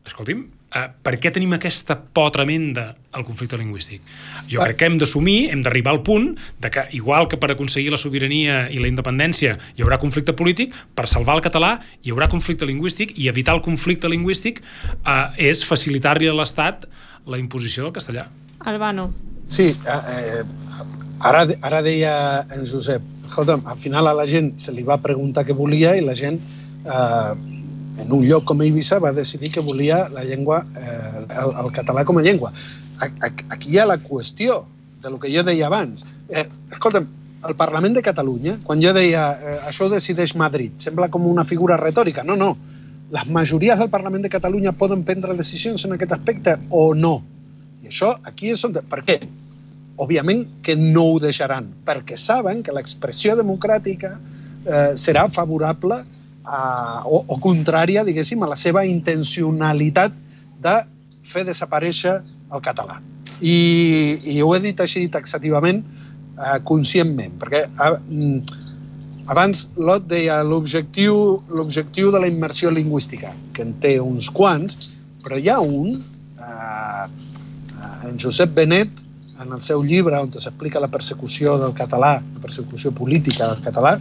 escolti'm, eh, per què tenim aquesta por tremenda al conflicte lingüístic? Jo crec que hem d'assumir, hem d'arribar al punt de que, igual que per aconseguir la sobirania i la independència hi haurà conflicte polític, per salvar el català hi haurà conflicte lingüístic i evitar el conflicte lingüístic eh, és facilitar-li a l'Estat la imposició del castellà. Albano. Sí, eh, ara, ara deia en Josep, escolta'm, al final a la gent se li va preguntar què volia i la gent eh, en un lloc com Eivissa va decidir que volia la llengua, eh, el, el català com a llengua. Aquí hi ha la qüestió de lo que jo deia abans. Eh, escolta'm, el Parlament de Catalunya, quan jo deia eh, això ho decideix Madrid, sembla com una figura retòrica. No, no. Les majories del Parlament de Catalunya poden prendre decisions en aquest aspecte o no. I això aquí és on... Per què? Òbviament que no ho deixaran, perquè saben que l'expressió democràtica eh, serà favorable a, o, o contrària, diguéssim, a la seva intencionalitat de fer desaparèixer el català. I, i ho he dit així taxativament, eh, conscientment, perquè eh, abans Lot deia l'objectiu l'objectiu de la immersió lingüística, que en té uns quants, però hi ha un, eh, en Josep Benet, en el seu llibre on s'explica la persecució del català, la persecució política del català,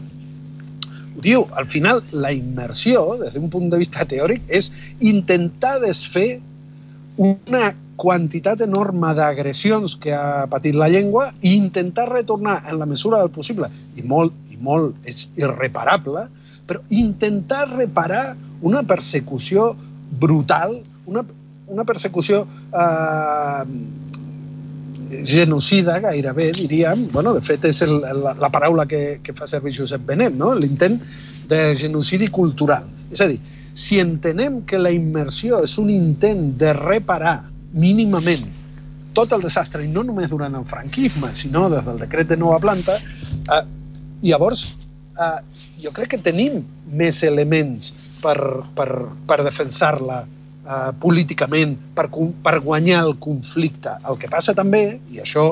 diu, al final la immersió, des d'un punt de vista teòric, és intentar desfer una quantitat enorme d'agressions que ha patit la llengua i intentar retornar en la mesura del possible, i molt, i molt és irreparable, però intentar reparar una persecució brutal, una, una persecució eh, genocida gairebé, diríem, bueno, de fet és el, la, la paraula que, que fa servir Josep Benet, no? l'intent de genocidi cultural. És a dir, si entenem que la immersió és un intent de reparar mínimament tot el desastre, i no només durant el franquisme, sinó des del decret de nova planta, eh, llavors eh, jo crec que tenim més elements per, per, per defensar-la políticament, per, per guanyar el conflicte. El que passa també, i això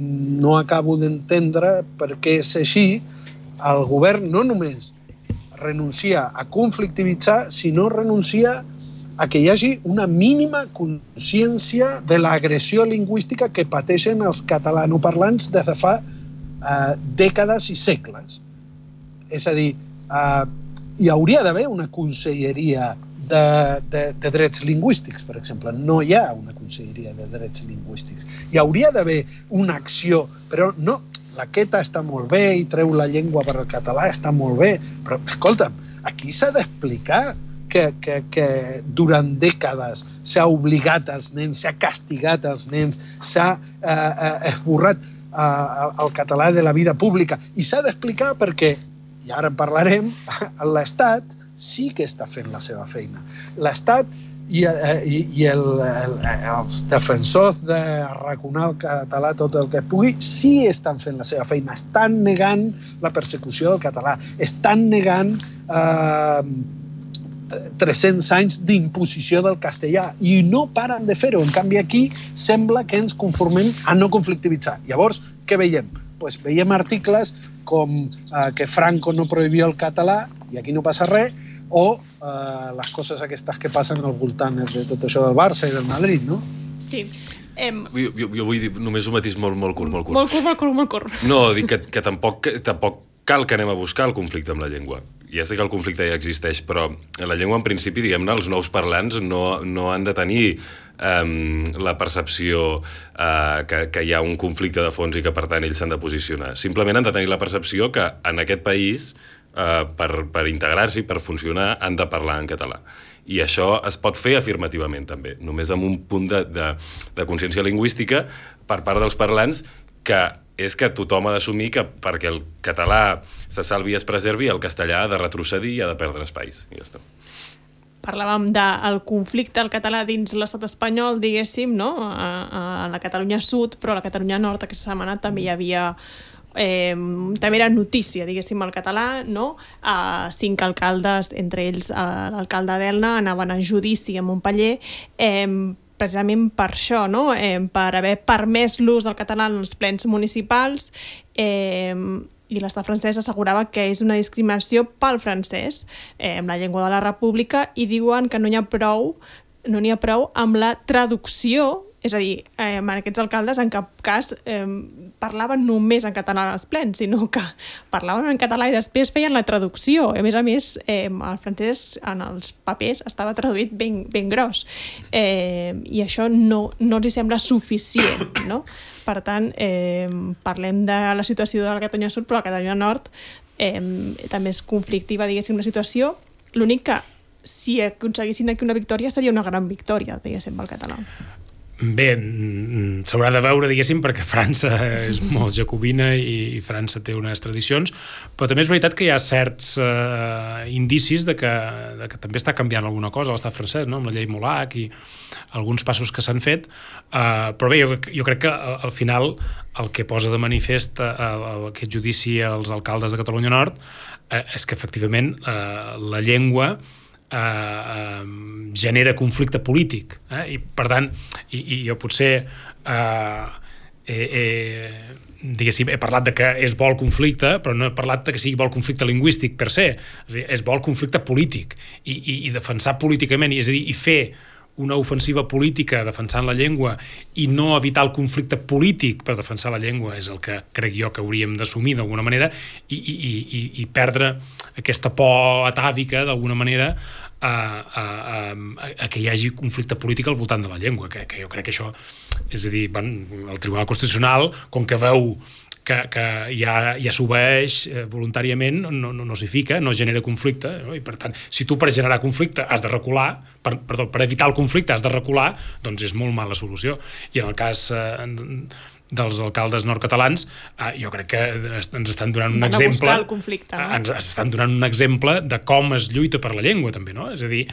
no acabo d'entendre per què és així, el govern no només renuncia a conflictivitzar, sinó renuncia a que hi hagi una mínima consciència de l'agressió lingüística que pateixen els catalanoparlants des de fa eh, dècades i segles. És a dir, eh, hi hauria d'haver una conselleria de, de, de drets lingüístics, per exemple. No hi ha una conselleria de drets lingüístics. Hi hauria d'haver una acció, però no, la queta està molt bé i treu la llengua per al català, està molt bé, però escolta'm, aquí s'ha d'explicar que, que, que durant dècades s'ha obligat als nens, s'ha castigat als nens, s'ha eh, eh, esborrat eh, el català de la vida pública. I s'ha d'explicar perquè, i ara en parlarem, l'Estat sí que està fent la seva feina. L'Estat i, eh, i, i el, el, els defensors d'arraconar el català tot el que pugui sí estan fent la seva feina, estan negant la persecució del català, estan negant eh, 300 anys d'imposició del castellà i no paren de fer-ho. En canvi, aquí sembla que ens conformem a no conflictivitzar. Llavors, què veiem? Pues veiem articles com eh, que Franco no prohibia el català i aquí no passa res, o eh, les coses aquestes que passen al voltant de tot això del Barça i del Madrid, no? Sí. Em... Jo, jo, jo vull dir només un matís molt, molt curt, molt curt. Molt curt, molt curt, molt curt. No, dic que, que tampoc, que tampoc cal que anem a buscar el conflicte amb la llengua ja sé que el conflicte ja existeix, però la llengua, en principi, diguem-ne, els nous parlants no, no han de tenir um, la percepció uh, que, que hi ha un conflicte de fons i que, per tant, ells s'han de posicionar. Simplement han de tenir la percepció que en aquest país, uh, per, per integrar-s'hi, per funcionar, han de parlar en català. I això es pot fer afirmativament, també, només amb un punt de, de, de consciència lingüística per part dels parlants que és que tothom ha d'assumir que perquè el català se salvi i es preservi, el castellà ha de retrocedir i ha de perdre espais. I ja està. Parlàvem del conflicte al català dins l'estat espanyol, diguéssim, no? a, a la Catalunya Sud, però a la Catalunya Nord aquesta setmana també hi havia eh, també era notícia, diguéssim, el català, no? Uh, cinc alcaldes, entre ells uh, l'alcalde d'Elna, anaven a judici a Montpellier eh, precisament per això, no? eh, per haver permès l'ús del català en els plens municipals eh, i l'estat francès assegurava que és una discriminació pel francès, eh, amb la llengua de la república, i diuen que no n'hi ha prou no n'hi ha prou amb la traducció és a dir, eh, en aquests alcaldes en cap cas eh, parlaven només en català als plens, sinó que parlaven en català i després feien la traducció. A més a més, eh, el francès en els papers estava traduït ben, ben gros. Eh, I això no, no els sembla suficient, no? Per tant, eh, parlem de la situació de la Catalunya Sud, però la Catalunya Nord eh, també és conflictiva, diguéssim, la situació. L'únic que si aconseguissin aquí una victòria seria una gran victòria, diguéssim, pel català. Bé, mm, s'haurà de veure, diguéssim, perquè França és molt jacobina i, França té unes tradicions, però també és veritat que hi ha certs eh, indicis de que, de que també està canviant alguna cosa a l'estat francès, no? amb la llei Molac i alguns passos que s'han fet, eh, però bé, jo, jo crec que al, al final el que posa de manifest eh, aquest judici als alcaldes de Catalunya Nord eh, és que efectivament eh, la llengua eh, eh, genera conflicte polític. Eh? I, per tant, i, i jo potser eh, eh, eh, diguéssim, he parlat de que és bo el conflicte, però no he parlat de que sigui bo el conflicte lingüístic per se. És, dir, és bo el conflicte polític i, i, i defensar políticament, i, és a dir, i fer una ofensiva política defensant la llengua i no evitar el conflicte polític per defensar la llengua és el que crec jo que hauríem d'assumir d'alguna manera i, i, i, i perdre aquesta por atàvica d'alguna manera a, a, a, a que hi hagi conflicte polític al voltant de la llengua, que, que jo crec que això, és a dir, van, el Tribunal Constitucional, com que veu que, que ja, ja s'obeeix eh, voluntàriament, no, no, no s'hi fica, no genera conflicte, no? i per tant, si tu per generar conflicte has de recular, per, perdó, per evitar el conflicte has de recular, doncs és molt mala solució. I en el cas eh, dels alcaldes nord-catalans, eh, jo crec que ens estan donant un Van exemple... el conflicte, no? Ens estan donant un exemple de com es lluita per la llengua, també, no? És a dir,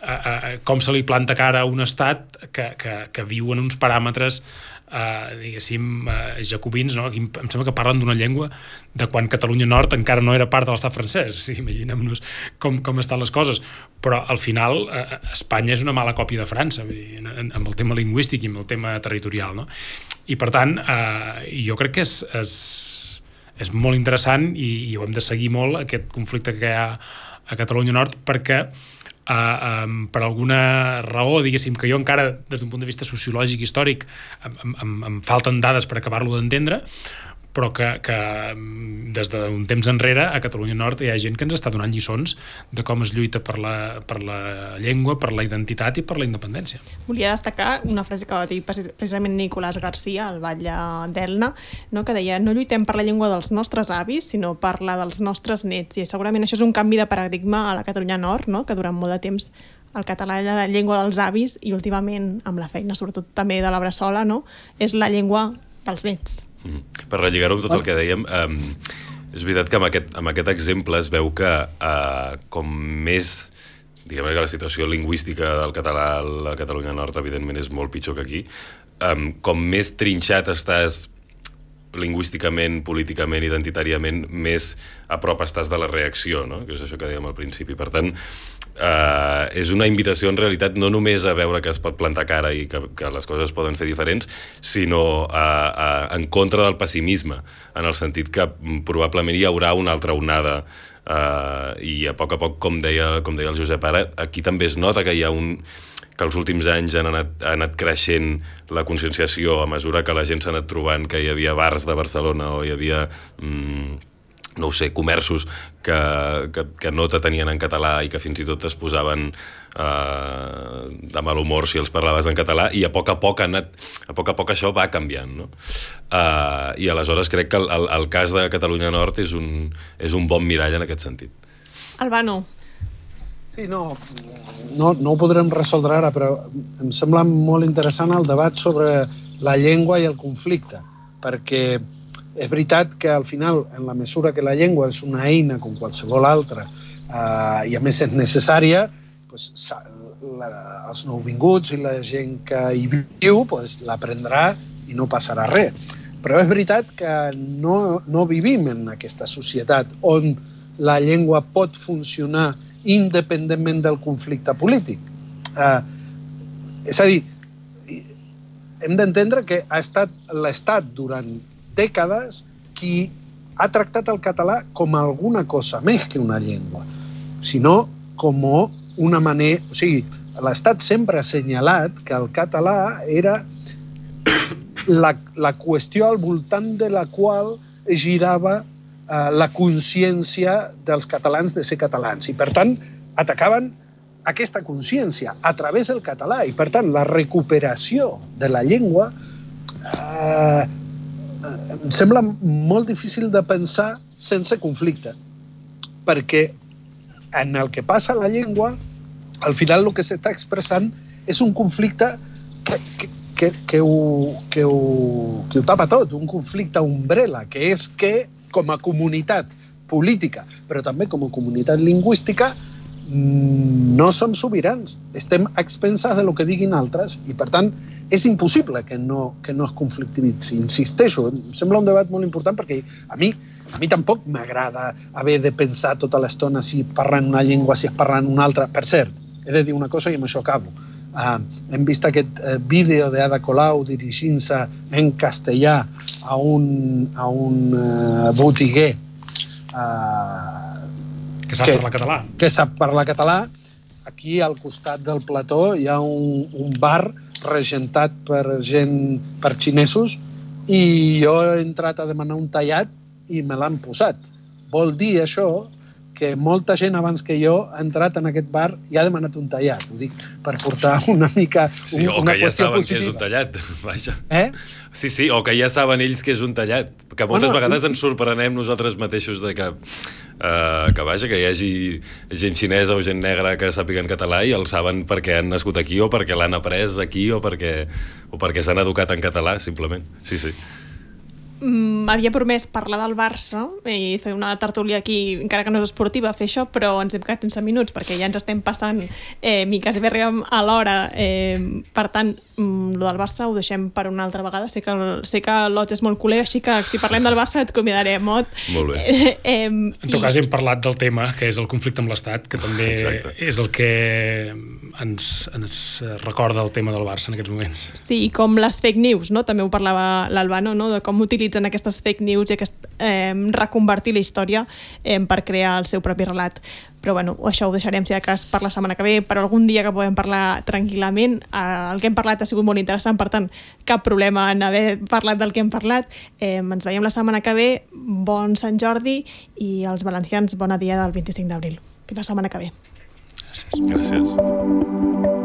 a, a, com se li planta cara a un estat que, que, que viu en uns paràmetres eh, diguéssim, eh, jacobins, no? Aquí em sembla que parlen d'una llengua de quan Catalunya Nord encara no era part de l'estat francès. O sigui, imaginem-nos com, com estan les coses. Però al final eh, Espanya és una mala còpia de França, vull dir, amb el tema lingüístic i amb el tema territorial. No? I per tant, eh, jo crec que és, és, és molt interessant i, i ho hem de seguir molt, aquest conflicte que hi ha a Catalunya Nord, perquè uh, um, per alguna raó, diguéssim, que jo encara, des d'un punt de vista sociològic, històric, em, em, em falten dades per acabar-lo d'entendre, però que, que mm, des d'un temps enrere a Catalunya Nord hi ha gent que ens està donant lliçons de com es lluita per la, per la llengua, per la identitat i per la independència. Volia destacar una frase que va dir precisament Nicolás Garcia, al Batlle d'Elna, no? que deia no lluitem per la llengua dels nostres avis, sinó per la dels nostres nets, i segurament això és un canvi de paradigma a la Catalunya Nord, no? que durant molt de temps el català era la llengua dels avis i últimament amb la feina, sobretot també de la bressola, no? és la llengua dels nets. Mm -hmm. Per relligar-ho amb tot el que dèiem, um, és veritat que amb aquest, amb aquest exemple es veu que uh, com més diguem que la situació lingüística del català a la Catalunya Nord evidentment és molt pitjor que aquí um, com més trinxat estàs lingüísticament, políticament, identitàriament, més a prop estàs de la reacció, no? que és això que dèiem al principi. Per tant, eh, és una invitació en realitat no només a veure que es pot plantar cara i que, que les coses es poden fer diferents, sinó a, a, en contra del pessimisme, en el sentit que probablement hi haurà una altra onada eh, i a poc a poc, com deia, com deia el Josep ara, aquí també es nota que hi ha un que els últims anys han anat, ha anat creixent la conscienciació a mesura que la gent s'ha anat trobant que hi havia bars de Barcelona o hi havia mm, no ho sé, comerços que, que, que no te tenien en català i que fins i tot es posaven eh, de mal humor si els parlaves en català i a poc a poc, ha anat, a poc a poc això va canviant no? eh, i aleshores crec que el, el, el cas de Catalunya Nord és un, és un bon mirall en aquest sentit Albano Sí, no, no, no ho podrem resoldre ara, però em sembla molt interessant el debat sobre la llengua i el conflicte, perquè és veritat que al final, en la mesura que la llengua és una eina com qualsevol altra eh, i a més és necessària, pues, la, els nouvinguts i la gent que hi viu pues, l'aprendrà i no passarà res. Però és veritat que no, no vivim en aquesta societat on la llengua pot funcionar independentment del conflicte polític. Eh, és a dir, hem d'entendre que ha estat l'Estat durant dècades qui ha tractat el català com alguna cosa més que una llengua, sinó com una manera... O sigui, l'Estat sempre ha assenyalat que el català era la, la qüestió al voltant de la qual girava eh, la consciència dels catalans de ser catalans. I, per tant, atacaven aquesta consciència a través del català. I, per tant, la recuperació de la llengua eh, em sembla molt difícil de pensar sense conflicte, perquè en el que passa la llengua, al final el que s'està expressant és un conflicte que, que, que, que, ho, que, ho, que ho tapa tot, un conflicte umbrella, que és que com a comunitat política, però també com a comunitat lingüística, no som sobirans, estem a expenses de lo que diguin altres i, per tant, és impossible que no, que no es conflictivitzi. Insisteixo, em sembla un debat molt important perquè a mi, a mi tampoc m'agrada haver de pensar tota l'estona si parlant una llengua, si es parlant una altra. Per cert, he de dir una cosa i amb això acabo. Uh, hem vist aquest uh, vídeo d'Ada Colau dirigint-se en castellà a un, a un uh, botiguer uh, que sap que, parlar català. Que sap parlar català. Aquí, al costat del plató, hi ha un, un bar regentat per gent, per xinesos, i jo he entrat a demanar un tallat i me l'han posat. Vol dir això que molta gent abans que jo ha entrat en aquest bar i ha demanat un tallat. Ho dic per portar una mica sí, un, o una que ja saben positiva. que és un tallat, vaja. Eh? Sí, sí, o que ja saben ells que és un tallat. Que moltes Bueno, vegades ens sorprenem nosaltres mateixos de que, uh, que vaja, que hi hagi gent xinesa o gent negra que sàpiguen català i el saben perquè han nascut aquí o perquè l'han après aquí o perquè, o perquè s'han educat en català, simplement. Sí, sí. M'havia promès parlar del Barça i fer una tertúlia aquí, encara que no és esportiva, fer això, però ens hem quedat sense minuts perquè ja ens estem passant eh, miques i bé arribem a l'hora. Eh, per tant, mm, lo del Barça ho deixem per una altra vegada. Sé que, el, sé que l'Ot és molt culer, així que si parlem del Barça et convidaré, Mot. Molt bé. Eh, eh, en tot i- cas hem parlat del tema, que és el conflicte amb l'Estat, que també Exacte. és el que ens, ens recorda el tema del Barça en aquests moments. Sí, i com les fake news, no? també ho parlava l'Albano, no? de com utilitzen aquestes fake news i aquest, eh, reconvertir la història eh, per crear el seu propi relat. Però bueno, això ho deixarem si de cas per la setmana que ve, per algun dia que podem parlar tranquil·lament. Eh, el que hem parlat ha sigut molt interessant, per tant, cap problema en haver parlat del que hem parlat. Eh, ens veiem la setmana que ve, bon Sant Jordi i als valencians bona dia del 25 d'abril. Fins la setmana que ve. Gràcies.